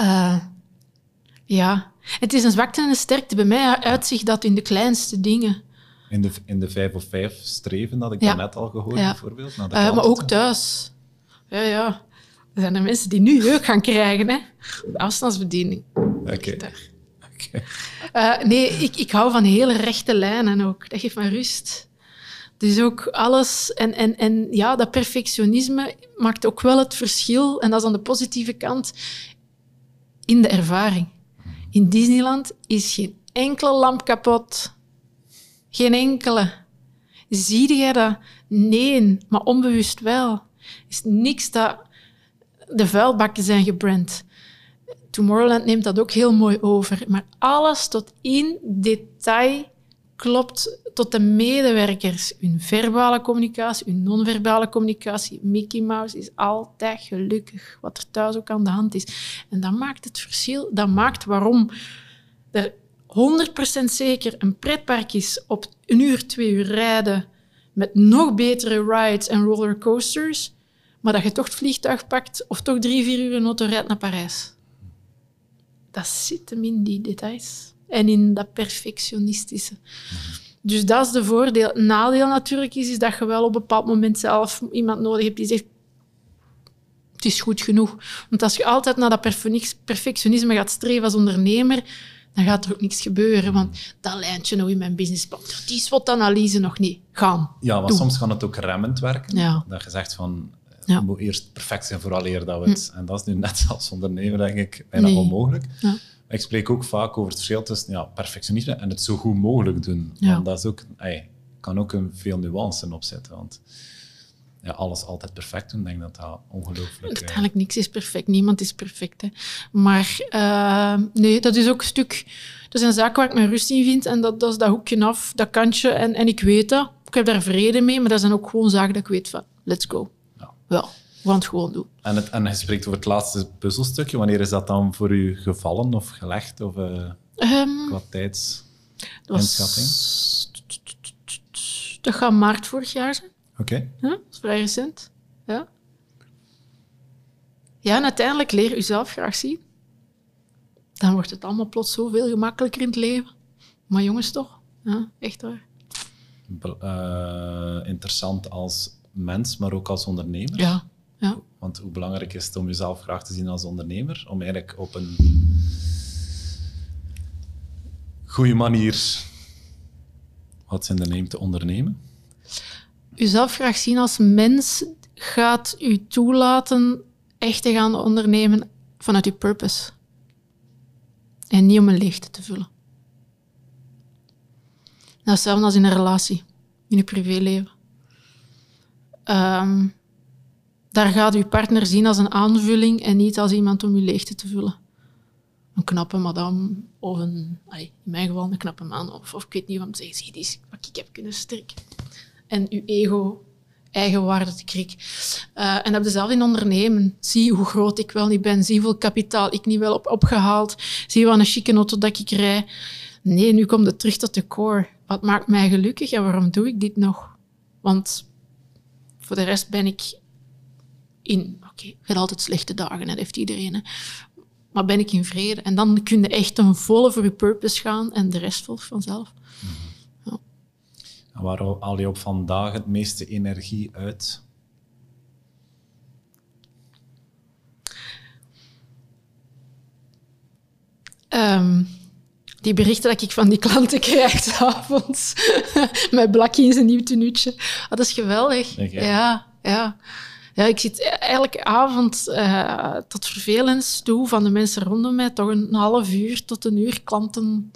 S2: Uh, ja, het is een zwakte en een sterkte. Bij mij uitzicht dat in de kleinste dingen.
S1: In de, in de vijf of vijf streven, dat ik ja. net al gehoord, ja. bijvoorbeeld. Uh,
S2: maar ook thuis. Ja, ja. Er zijn er mensen die nu jeuk gaan krijgen, hè. Afstandsbediening.
S1: Oké.
S2: Okay. Uh, nee, ik, ik hou van hele rechte lijnen ook. Dat geeft me rust. Dus ook alles. En, en, en ja, dat perfectionisme maakt ook wel het verschil. En dat is aan de positieve kant in de ervaring. In Disneyland is geen enkele lamp kapot. Geen enkele. Zie jij dat? Nee, maar onbewust wel. is niks dat de vuilbakken zijn gebrand. Tomorrowland neemt dat ook heel mooi over. Maar alles tot in detail klopt tot de medewerkers. Hun verbale communicatie, hun non-verbale communicatie. Mickey Mouse is altijd gelukkig, wat er thuis ook aan de hand is. En dat maakt het verschil. Dat maakt waarom er 100% zeker een pretpark is op een uur, twee uur rijden met nog betere rides en rollercoasters, maar dat je toch het vliegtuig pakt of toch drie, vier uur een auto rijdt naar Parijs. Dat zit hem in die details en in dat perfectionistische. Dus dat is de voordeel. Nadeel natuurlijk is, is dat je wel op een bepaald moment zelf iemand nodig hebt die zegt het is goed genoeg. Want als je altijd naar dat perfectionisme gaat streven als ondernemer, dan gaat er ook niks gebeuren. Want dat lijntje nog in mijn businessplan, die SWOT-analyse nog niet. Gaan.
S1: Ja, maar soms kan het ook remmend werken. Ja. Dat je zegt van, ja. moet eerst perfect zijn vooraleer dat we het... Hm. En dat is nu net als ondernemer, denk ik, bijna onmogelijk. Ja. Ik spreek ook vaak over het verschil tussen ja, perfectionisme en het zo goed mogelijk doen. Ja. Want dat is ook, ey, kan ook een veel nuance opzetten. Want ja, alles altijd perfect doen, denk dat dat ongelooflijk... is.
S2: Uiteindelijk, niks is perfect. Niemand is perfect. Hè. Maar uh, nee, dat is ook een stuk... Dat is een zaak waar ik mijn rust in vind. En dat, dat is dat hoekje af, dat kantje. En, en ik weet dat. Ik heb daar vrede mee. Maar dat zijn ook gewoon zaken dat ik weet van, let's go. Ja. We gaan het gewoon doen.
S1: En, het, en je spreekt over het laatste puzzelstukje. Wanneer is dat dan voor u gevallen of gelegd? Of uh,
S2: um,
S1: qua tijdsinschatting?
S2: Dat gaat maart vorig jaar zijn.
S1: Oké. Okay.
S2: Ja, dat is vrij recent. Ja. Ja, en uiteindelijk leer je jezelf graag zien. Dan wordt het allemaal plots zoveel gemakkelijker in het leven. Maar jongens, toch? Ja, echt waar.
S1: Uh, interessant als mens, maar ook als ondernemer.
S2: Ja, ja.
S1: Want hoe belangrijk is het om jezelf graag te zien als ondernemer? Om eigenlijk op een goede manier wat in de neem te ondernemen?
S2: Uzelf graag zien als mens gaat u toelaten echt te gaan ondernemen vanuit uw purpose. En niet om een leegte te vullen. Nou, hetzelfde als in een relatie, in je privéleven. Um, daar gaat uw partner zien als een aanvulling en niet als iemand om uw leegte te vullen. Een knappe madame of een, in mijn geval een knappe man of, of ik weet niet wat zeggen. Zie, die wat ik heb kunnen strikken. En uw ego, eigenwaarde te krikken. Uh, en dat dezelfde in ondernemen. Zie hoe groot ik wel niet ben. Zie hoeveel kapitaal ik niet wel op opgehaald. Zie wat een chique auto dat ik rij. Nee, nu komt het terug tot de core. Wat maakt mij gelukkig en waarom doe ik dit nog? Want voor de rest ben ik in... Oké, okay, je altijd slechte dagen, dat heeft iedereen. Hè. Maar ben ik in vrede? En dan kun je echt een volle voor je purpose gaan en de rest volgt vanzelf.
S1: ja. En waar haal je op vandaag het meeste energie uit?
S2: Um, die berichten dat ik van die klanten krijg (laughs) s'avonds. (laughs) met blakje in zijn nieuw tenuutje. Oh, dat is geweldig. Ja, ja. Ja, ik zit elke avond uh, tot vervelens toe van de mensen rondom mij toch een half uur tot een uur klanten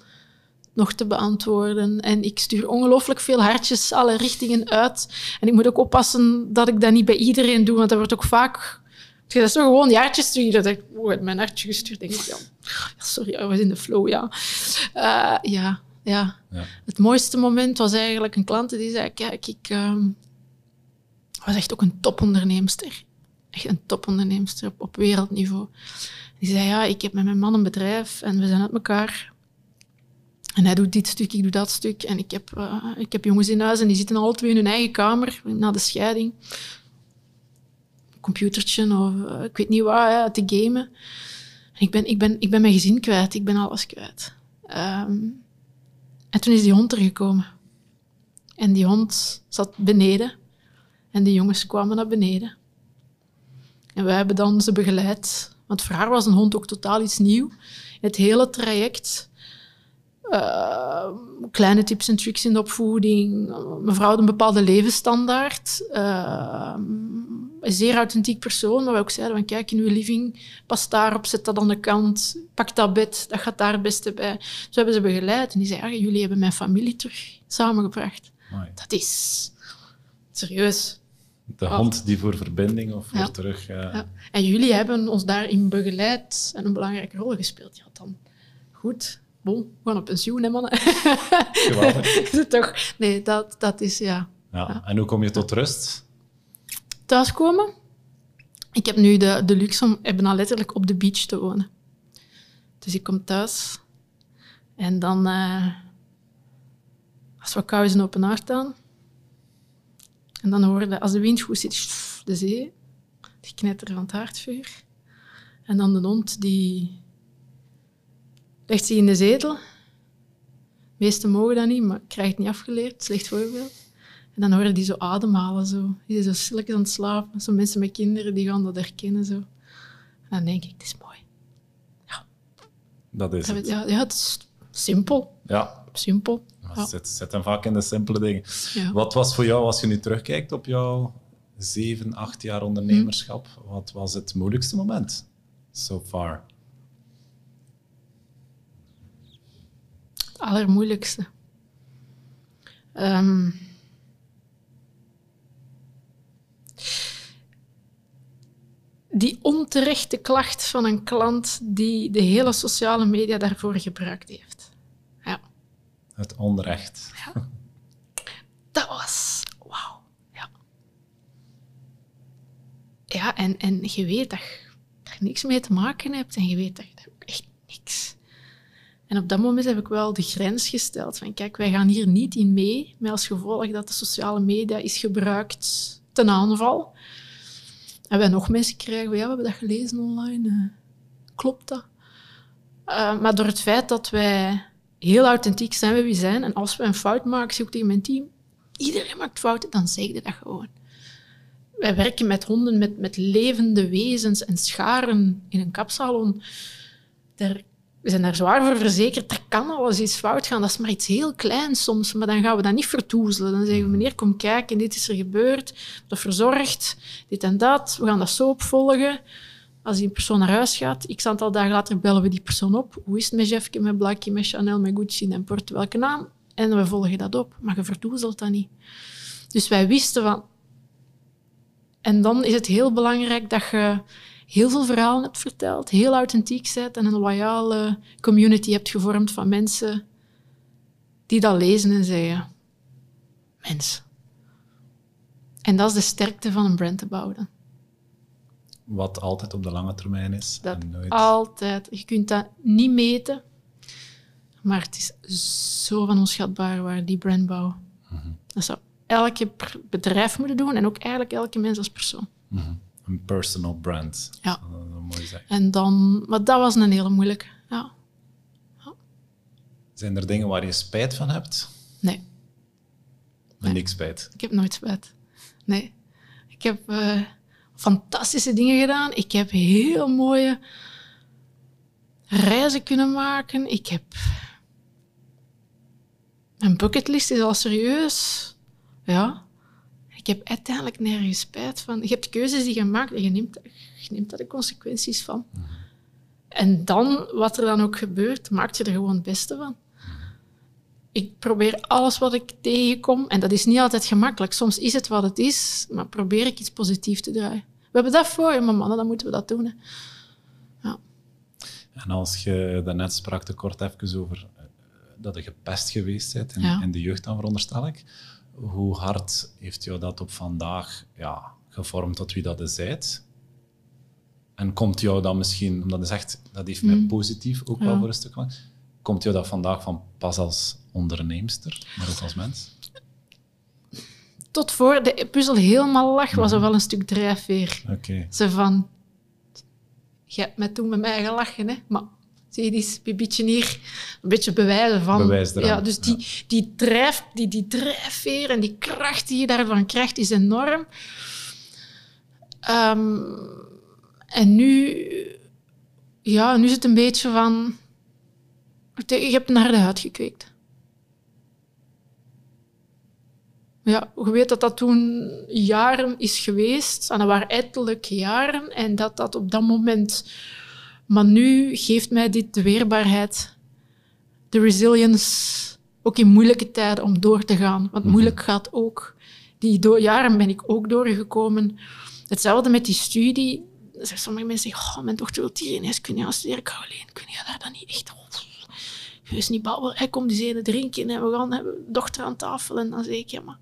S2: nog te beantwoorden. En ik stuur ongelooflijk veel hartjes alle richtingen uit. En ik moet ook oppassen dat ik dat niet bij iedereen doe, want dat wordt ook vaak dat zo gewoon jaartjes sturen. Dat ik, oh, mijn hartje gestuurd. Denk ik, ja, sorry, I was in de flow, ja. Uh, ja, ja. ja. Het mooiste moment was eigenlijk een klant die zei, kijk, ik um, was echt ook een toponderneemster. Echt een toponderneemster op, wereldniveau. Die zei, ja, ik heb met mijn man een bedrijf en we zijn uit elkaar. En hij doet dit stuk, ik doe dat stuk. En ik heb, uh, ik heb jongens in huis en die zitten alle twee in hun eigen kamer na de scheiding computertje of uh, ik weet niet wat, te gamen. En ik ben, ik, ben, ik ben mijn gezin kwijt, ik ben alles kwijt. Um, en toen is die hond er gekomen. En die hond zat beneden. En die jongens kwamen naar beneden. En wij hebben dan ze begeleid. Want voor haar was een hond ook totaal iets nieuw. Het hele traject uh, kleine tips en tricks in de opvoeding. Mevrouw had een bepaalde levensstandaard. Uh, een zeer authentiek persoon, maar we ook zeiden van kijk, in uw living, pas daarop, zet dat aan de kant, pak dat bed, dat gaat daar het beste bij. Zo dus hebben ze begeleid en die zeiden, jullie hebben mijn familie terug samengebracht. Dat is serieus.
S1: De hand die voor verbinding of voor terug... Uh... Ja.
S2: En jullie hebben ons daarin begeleid en een belangrijke rol gespeeld. Ja, dan goed bon, we gaan op pensioen, hè, mannen. (laughs) is het toch? Nee, dat, dat is, ja.
S1: ja. En hoe kom je tot rust?
S2: Thuiskomen. Ik heb nu de, de luxe om even letterlijk op de beach te wonen. Dus ik kom thuis en dan, uh, als we koud is, een open haard aan. En dan hoorde, als de wind goed zit, de zee, die knetter van het haardvuur. En dan de hond die legt zich in de zetel. De meesten mogen dat niet, maar ik krijg het niet afgeleerd. Slecht voorbeeld. En dan horen die zo ademhalen. Zo. Die is zo stilletjes aan het slapen. Zo mensen met kinderen die gaan dat herkennen. Zo. En dan denk ik, het is mooi. Ja.
S1: Dat is het.
S2: Ja, ja, het is simpel.
S1: Ja.
S2: Simpel.
S1: Ja. Zit, zit hem vaak in de simpele dingen. Ja. Wat was voor jou, als je nu terugkijkt op jouw zeven, acht jaar ondernemerschap, wat was het moeilijkste moment so far?
S2: allermoeilijkste. Um, die onterechte klacht van een klant die de hele sociale media daarvoor gebruikt heeft.
S1: Het onrecht.
S2: Ja. Dat was wauw. Ja. ja, en, en je weet dat je niks mee te maken hebt en je weet dat je echt niks. En op dat moment heb ik wel de grens gesteld van kijk, wij gaan hier niet in mee, met als gevolg dat de sociale media is gebruikt ten aanval. En wij nog mensen krijgen, ja, we hebben dat gelezen online, uh, klopt dat? Uh, maar door het feit dat wij heel authentiek zijn wie we zijn, en als we een fout maken, ik tegen mijn team, iedereen maakt fouten, dan zeg je dat gewoon. Wij werken met honden, met, met levende wezens en scharen in een kapsalon. Daar, we zijn daar zwaar voor verzekerd. Er kan alles iets fout gaan. Dat is maar iets heel kleins soms. Maar dan gaan we dat niet vertoezelen. Dan zeggen we, meneer, kom kijken. Dit is er gebeurd. Dat verzorgd. Dit en dat. We gaan dat zo opvolgen. Als die persoon naar huis gaat, x aantal dagen later bellen we die persoon op. Hoe is het met Jeffke, met Blakkie, met Chanel, met Gucci en Porto, welke naam? En we volgen dat op. Maar je verdoezelt dat niet. Dus wij wisten van... En dan is het heel belangrijk dat je heel veel verhalen hebt verteld, heel authentiek bent en een loyale community hebt gevormd van mensen die dat lezen en zeggen, mens. En dat is de sterkte van een brand te bouwen.
S1: Wat altijd op de lange termijn is.
S2: Dat nooit... altijd. Je kunt dat niet meten, maar het is zo van onschatbaar waar die brandbouw. Mm Dat zou elke bedrijf moeten doen en ook eigenlijk elke mens als persoon.
S1: Mm Een personal brand.
S2: Ja.
S1: Dat mooi zeggen.
S2: En dan, maar dat was een hele moeilijke. Ja.
S1: ja. Zijn er dingen waar je spijt van hebt?
S2: Nee.
S1: nee. Niks spijt?
S2: Ik heb nooit spijt. Nee. Ik heb uh, fantastische dingen gedaan. Ik heb heel mooie reizen kunnen maken. Ik heb... Mijn bucketlist is al serieus. Ja. Ik heb uiteindelijk nergens spijt van. Je hebt keuzes die je maakt en je neemt, je neemt daar de consequenties van. Mhm. En dan, wat er dan ook gebeurt, maak je er gewoon het beste van. Ik probeer alles wat ik tegenkom, en dat is niet altijd gemakkelijk. Soms is het wat het is, maar probeer ik iets positiefs te draaien. We hebben dat voor, maar mannen, dan moeten we dat doen. Hè. Ja.
S1: En als je daarnet sprak te kort even over eh, dat je gepest geweest bent in, in de jeugd, dan veronderstel ik hoe hard heeft jou dat op vandaag ja, gevormd tot wie dat je bent? En komt jou dat misschien, omdat je zegt, dat heeft mij mm. positief ook wel voor een stuk van, komt jou dat vandaag van pas als onderneemster, maar ook als mens?
S2: Tot voor de puzzel helemaal lag, was er mhm. wel een stuk drijfveer.
S1: Okay.
S2: Ze van, je hebt mij toen met mij gelachen, hè, maar Zie je die beetje hier een beetje bewijzen van.
S1: Bewijs
S2: ja, dus die, die, drijf, die, die drijfveer en die kracht die je daarvan krijgt is enorm. Um, en nu, ja, nu is het een beetje van. Je hebt naar de huid gekweekt. Ja, je weet dat dat toen jaren is geweest. En dat waren ettelijk jaren. En dat dat op dat moment maar nu geeft mij dit de weerbaarheid, de resilience, ook in moeilijke tijden om door te gaan. Want mhm. moeilijk gaat ook. Die jaren ben ik ook doorgekomen. Hetzelfde met die studie. Sommige mensen zeggen, oh, mijn dochter wil hier ineens kunnen gaan studeren. alleen, kun je daar dan niet echt... Oh, is niet babbelen. Hij komt die ene drinken en we gaan hebben dochter aan tafel. En dan zeg ik, ja, maar...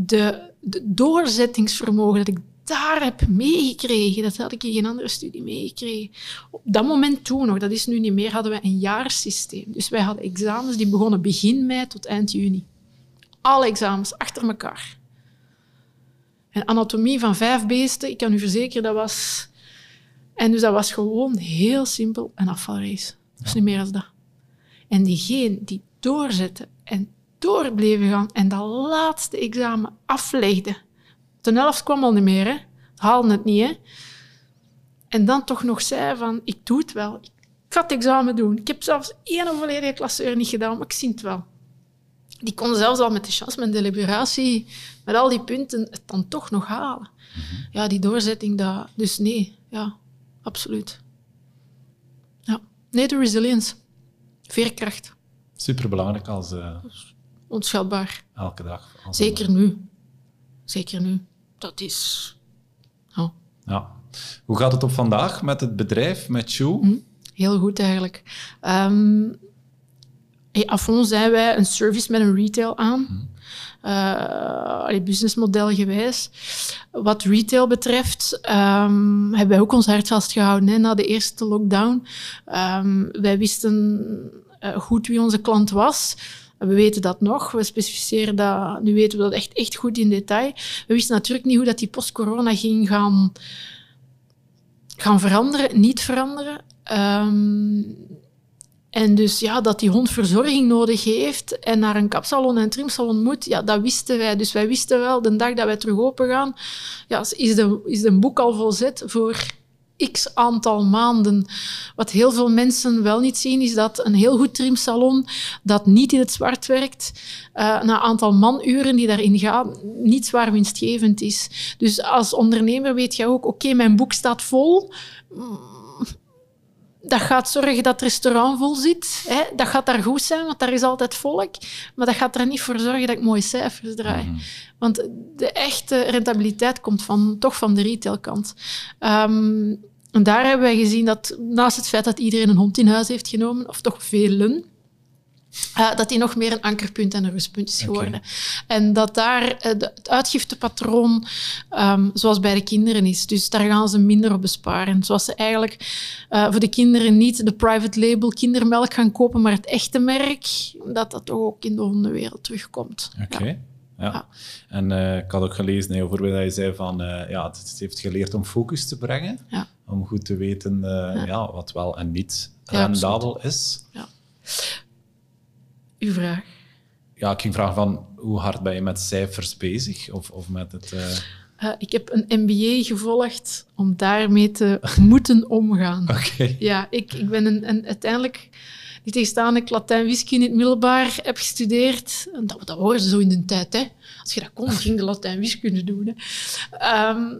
S2: De, de doorzettingsvermogen dat ik daar heb meegekregen, dat had ik in geen andere studie meegekregen. Op dat moment toen nog, dat is nu niet meer, hadden we een jaarsysteem. Dus wij hadden examens die begonnen begin mei tot eind juni. Alle examens achter elkaar. En anatomie van vijf beesten, ik kan u verzekeren, dat was... En dus dat was gewoon heel simpel een afvalrace. Dat is niet meer als dat. En diegene die doorzette en door bleven gaan en dat laatste examen aflegde, de helft kwam al niet meer, hè. Haalde het niet, hè. En dan toch nog zei van, ik doe het wel. Ik ga het examen doen. Ik heb zelfs één volledige klasseur niet gedaan, maar ik zie het wel. Die kon zelfs al met de chance, met deliberatie, met al die punten, het dan toch nog halen. Mhm. Ja, die doorzetting, dat... Dus nee, ja, absoluut. Ja. Nee, de resilience. Veerkracht.
S1: Superbelangrijk als... Uh,
S2: Onschatbaar.
S1: Elke dag.
S2: Zeker nu. Zeker nu. Dat is... Oh.
S1: Ja. Hoe gaat het op vandaag met het bedrijf, met Shoe? Hm?
S2: Heel goed eigenlijk. Um, Hey, Afon zijn wij een service met een retail aan. Uh, businessmodel gewijs. Wat retail betreft um, hebben wij ook ons hart vastgehouden hè, na de eerste lockdown. Um, wij wisten uh, goed wie onze klant was. We weten dat nog. We specificeren dat. Nu weten we dat echt, echt goed in detail. We wisten natuurlijk niet hoe dat die post-corona ging gaan, gaan veranderen, niet veranderen. Um, en dus ja, dat die hond verzorging nodig heeft en naar een kapsalon en trimsalon moet, ja, dat wisten wij. Dus wij wisten wel, de dag dat wij terug open gaan, ja, is, de, is de boek al volzet voor x aantal maanden. Wat heel veel mensen wel niet zien, is dat een heel goed trimsalon dat niet in het zwart werkt, uh, na een aantal manuren die daarin gaan, niet zwaar winstgevend is. Dus als ondernemer weet je ook, oké, mijn boek staat vol dat gaat zorgen dat het restaurant vol zit. Hè. Dat gaat daar goed zijn, want daar is altijd volk. Maar dat gaat er niet voor zorgen dat ik mooie cijfers draai. Mhm. Want de echte rentabiliteit komt van, toch van de retailkant. Um, en daar hebben wij gezien dat naast het feit dat iedereen een hond in huis heeft genomen, of toch velen, uh, dat die nog meer een ankerpunt en een rustpunt is geworden. En dat daar uh, het uitgiftepatroon, um, zoals bij de kinderen is, dus daar gaan ze minder op besparen. Zoals ze eigenlijk uh, voor de kinderen niet de private label kindermelk gaan kopen, maar het echte merk, dat dat toch ook in de hondenwereld terugkomt.
S1: Oké. Ja. Ja. En ik had ook gelezen, nee, voorbeeld dat je zei van, ja, het, heeft geleerd om focus te brengen, ja. Om goed te weten ja. wat wel en niet rendabel is. Ja
S2: uw vraag?
S1: Ja, ik ging vragen van hoe hard ben je met cijfers bezig? Of, of met het... Uh...
S2: Uh, ik heb een MBA gevolgd om daarmee te (laughs) moeten omgaan.
S1: Oké.
S2: Ja, ik, ik ben een, een, uiteindelijk die tegenstaande ik Latijn-wiskunde in het middelbaar heb gestudeerd. Dat, dat hoorde zo in de tijd. Hè. Als je dat kon, (laughs) ging de Latijn-wiskunde doen. Hè. Um,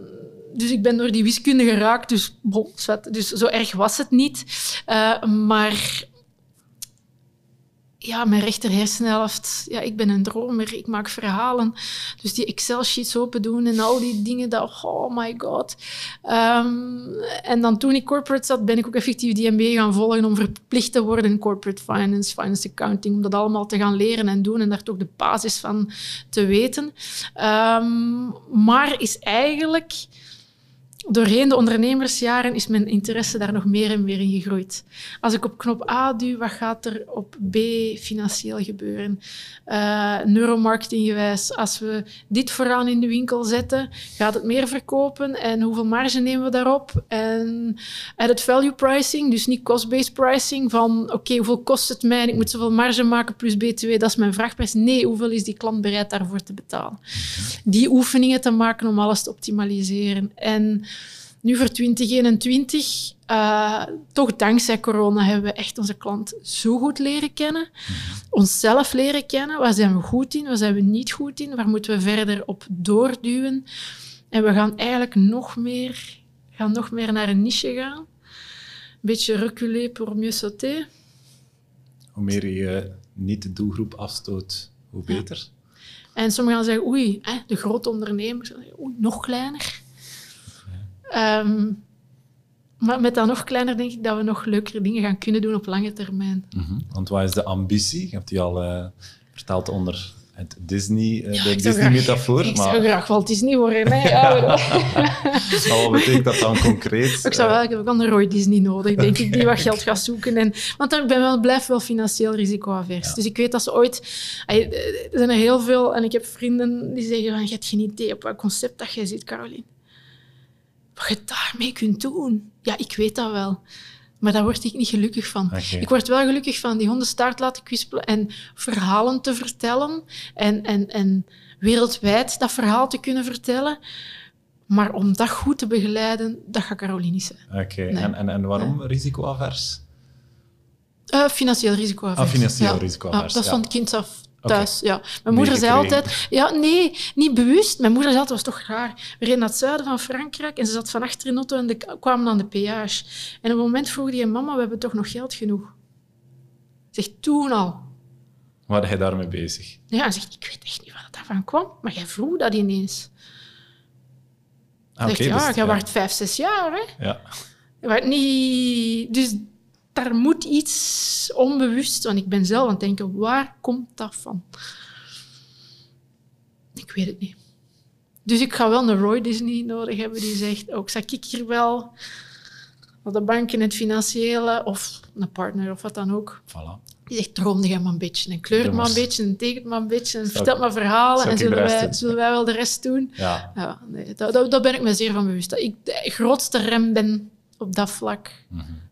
S2: dus ik ben door die wiskunde geraakt. Dus, bon, dus zo erg was het niet. Uh, maar ja, mijn rechter hersenhelft, ja, ik ben een dromer, ik maak verhalen. Dus die Excel-sheets open doen en al die dingen, dat, oh my god. Um, en dan toen ik corporate zat, ben ik ook effectief die MBA gaan volgen om verplicht te worden in corporate finance, finance accounting, om dat allemaal te gaan leren en doen en daar toch de basis van te weten. Um, maar is eigenlijk doorheen de ondernemersjaren is mijn interesse daar nog meer en meer in gegroeid. Als ik op knop A duw, wat gaat er op B financieel gebeuren? Uh, neuromarketinggewijs, als we dit vooraan in de winkel zetten, gaat het meer verkopen en hoeveel marge nemen we daarop? En added value pricing, dus niet cost-based pricing van oké, hoeveel kost het mij en ik moet zoveel marge maken plus BTW, dat is mijn vraagprijs. Nee, hoeveel is die klant bereid daarvoor te betalen? Die oefeningen te maken om alles te optimaliseren. En nu voor 2021, uh, eh, toch dankzij corona, hebben we echt onze klant zo goed leren kennen. Onszelf leren kennen. Waar zijn we goed in? Waar zijn we niet goed in? Waar moeten we verder op doorduwen? En we gaan eigenlijk nog meer, gaan nog meer naar een niche gaan. Een beetje reculer pour mieux sauter.
S1: Hoe meer je niet de doelgroep afstoot, hoe beter.
S2: En sommigen gaan zeggen, oei, de grote ondernemers, oei, nog kleiner. Um, maar met dat nog kleiner denk ik dat we nog leukere dingen gaan kunnen doen op lange termijn.
S1: Mm -hmm. Want wat is de ambitie? Je hebt die al uh, verteld onder het Disney, uh, de Disney-metafoor.
S2: Ik maar... zou graag wel Disney worden. Hè? (laughs)
S1: Ja. (laughs) wat betekent dat dan concreet?
S2: Ik zou wel, ik heb ook een Roy Disney nodig, denk ik, die (laughs) wat geld gaat zoeken. En, want ik ben wel, blijf wel financieel risicoavers. Ja. Dus ik weet dat ze ooit... Er zijn er heel veel, en ik heb vrienden die zeggen van, je hebt geen idee op wat concept dat jij zit, Caroline wat je daarmee kunt doen. Ja, ik weet dat wel. Maar daar word ik niet gelukkig van. Ik word wel gelukkig van die hondenstaart laten kwispelen en verhalen te vertellen. En, en, en wereldwijd dat verhaal te kunnen vertellen. Maar om dat goed te begeleiden, dat gaat Caroline niet
S1: zijn. Oké, en, en, en waarom risicoavers?
S2: Uh, financieel risicoavers.
S1: Ah, financieel ja. risicoavers.
S2: Ja, dat is van kind af thuis. Ja. Mijn moeder zei altijd... Ja, nee, niet bewust. Mijn moeder zei altijd, was toch raar. We reden naar het zuiden van Frankrijk en ze zat van achter in de auto en de, kwamen aan de peage. En op een moment vroeg die mama, we hebben toch nog geld genoeg? Zegt, toen al.
S1: Waar hij daarmee bezig?
S2: Ja, en zegt, ik weet echt niet waar dat daarvan kwam, maar jij vroeg dat ineens. Ah, zegt, ja, dus, jij ja. vijf, zes jaar, hè?
S1: Ja.
S2: Je niet... Dus daar moet iets onbewust, want ik ben zelf aan het denken, waar komt dat van? Ik weet het niet. Dus ik ga wel een Roy Disney nodig hebben die zegt, ook oh, ik hier wel op de bank in het financiële of een partner of wat dan ook.
S1: Voilà.
S2: Die zegt, droom jij maar een beetje en kleur maar een beetje en tekent maar een beetje en vertel maar verhalen en zullen wij, zullen wij wel de rest doen?
S1: Ja.
S2: ja nee, daar, daar ben ik me zeer van bewust. Dat ik de grootste rem ben op dat vlak. Mm -hmm.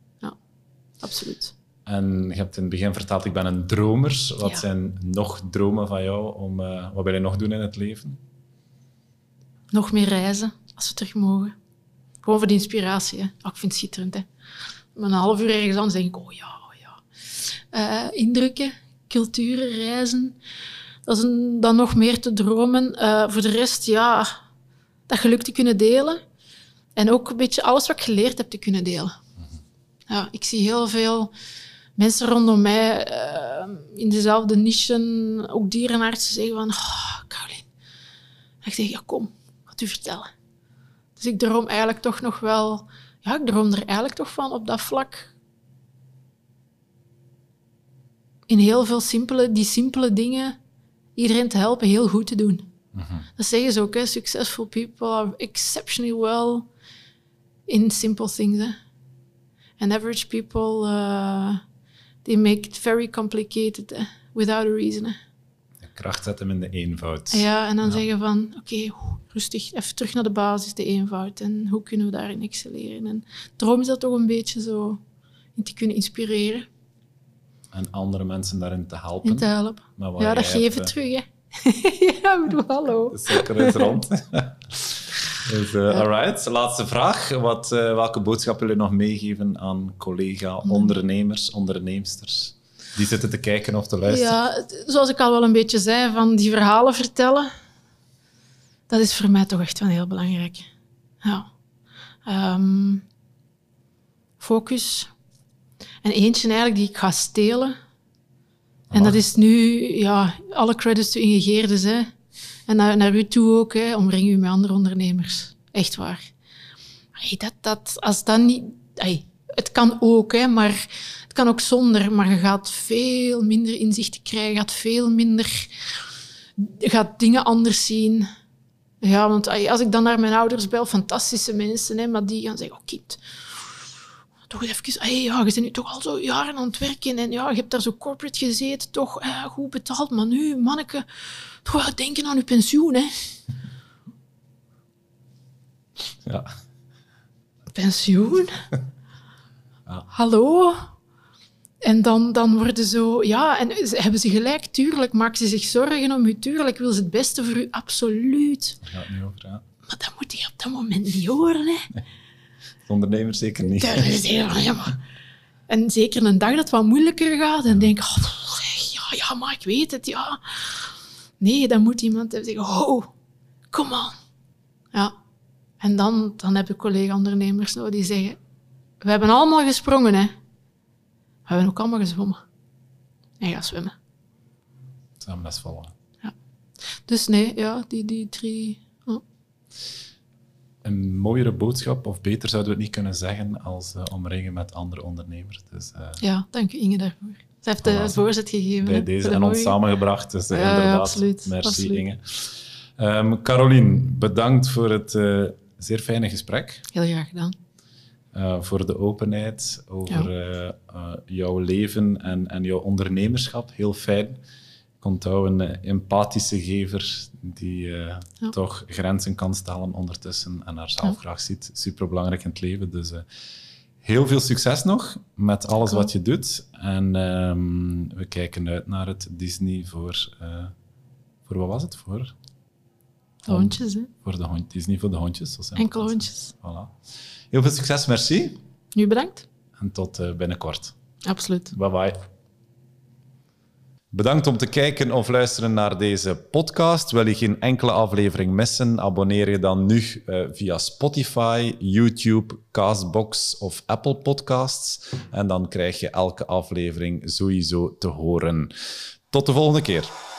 S2: Absoluut.
S1: En je hebt in het begin verteld, ik ben een dromer. Wat zijn nog dromen van jou? Om, uh, wat wil je nog doen in het leven?
S2: Nog meer reizen, als we terug mogen. Gewoon voor de inspiratie. Hè. Oh, ik vind het schitterend. Hè. Maar een half uur ergens anders denk ik, oh ja, oh ja. Uh, indrukken, culturen, reizen. Dat is een, dan nog meer te dromen. Uh, voor de rest, ja, dat geluk te kunnen delen. En ook een beetje alles wat ik geleerd heb te kunnen delen. Ja, ik zie heel veel mensen rondom mij uh, in dezelfde niche, ook dierenartsen, zeggen van, oh, Caroline. ik zeg, ja kom, wat u vertellen. Dus ik droom eigenlijk toch nog wel, ja, ik droom er eigenlijk toch van op dat vlak. In heel veel simpele, die simpele dingen, iedereen te helpen heel goed te doen. Mm -hmm. Dat zeggen ze ook, hè. Successful people are exceptionally well in simple things. Hè. And average people, uh, they make it very complicated hè, without a reason.
S1: De kracht zetten hem in de eenvoud.
S2: Ja, en dan ja. zeggen van, oké, okay, rustig, even terug naar de basis, de eenvoud. En hoe kunnen we daarin excelleren? En droom is dat toch een beetje zo in te kunnen inspireren.
S1: En andere mensen daarin te helpen.
S2: In te helpen. Ja, dat geven hebt, terug, hè. (laughs) ja, ik bedoel, hallo.
S1: De cirkel is rond. (laughs) Dus, uh, ja. alright, laatste vraag. Wat, uh, welke boodschap wil je nog meegeven aan collega-ondernemers, onderneemsters? Die zitten te kijken of te luisteren.
S2: Ja, zoals ik al wel een beetje zei, van die verhalen vertellen, dat is voor mij toch echt wel heel belangrijk. Ja. Um, focus. En eentje eigenlijk die ik ga stelen. En dat is nu, ja, alle credits to Ingegeerdes, hè. En naar, u toe ook, hè, omring u met andere ondernemers. Echt waar. Hey, dat, dat, als dat niet... Hey, het kan ook, hè, maar het kan ook zonder. Maar je gaat veel minder inzichten krijgen, gaat veel minder... Gaat dingen anders zien. Ja, want als ik dan naar mijn ouders bel, fantastische mensen, hè, maar die gaan zeggen, oh kind, toch even, hey, ja, je bent nu toch al zo jaren aan het werken en ja, je hebt daar zo corporate gezeten, toch eh, goed betaald, maar nu, manneke, toch wel denken aan je pensioen, hè.
S1: Ja.
S2: Pensioen? (laughs) Ja. Hallo? En dan, dan worden zo... Ja, en hebben ze gelijk, tuurlijk maken ze zich zorgen om u, tuurlijk wil ze het beste voor u, absoluut.
S1: Dat gaat niet over, ja.
S2: Maar dat moet je op dat moment niet horen, hè. Nee.
S1: Ondernemers zeker niet.
S2: Dat is heel, ja, maar. En zeker een dag dat het wat moeilijker gaat, en denk oh, ja, ja, maar ik weet het, ja. Nee, dan moet iemand zeggen, oh, kom on. Ja. En dan, dan heb je collega-ondernemers nou, die zeggen, we hebben allemaal gesprongen, hè. We hebben ook allemaal gezwommen. En gaan zwemmen.
S1: Zijn best vallen.
S2: Ja. Dus nee, ja, die, die drie... Oh.
S1: Een mooiere boodschap, of beter zouden we het niet kunnen zeggen, als uh, omringen met andere ondernemers. Dus, uh,
S2: ja, dank u Inge daarvoor. Ze heeft de voorzet gegeven.
S1: Bij deze en ons samengebracht. Dus uh, ja, inderdaad, ja, absoluut, merci absoluut. Inge. Um, Caroline, bedankt voor het zeer fijne gesprek.
S2: Heel graag gedaan.
S1: Voor de openheid over ja. jouw leven en, en jouw ondernemerschap. Heel fijn. Ik onthoud een empathische gever die ja. toch grenzen kan stellen ondertussen en haar zelf ja. graag ziet. Super belangrijk in het leven. Dus heel veel succes nog met alles cool. wat je doet. En um, we kijken uit naar het Disney voor. voor wat was het? Voor
S2: de hondjes, hè?
S1: Voor de hond, Disney voor de hondjes.
S2: Enkele hondjes.
S1: Voilà. Heel veel succes, merci.
S2: Nu bedankt.
S1: En tot binnenkort.
S2: Absoluut.
S1: Bye bye. Bedankt om te kijken of luisteren naar deze podcast. Wil je geen enkele aflevering missen? Abonneer je dan nu uh, via Spotify, YouTube, Castbox of Apple Podcasts. En dan krijg je elke aflevering sowieso te horen. Tot de volgende keer.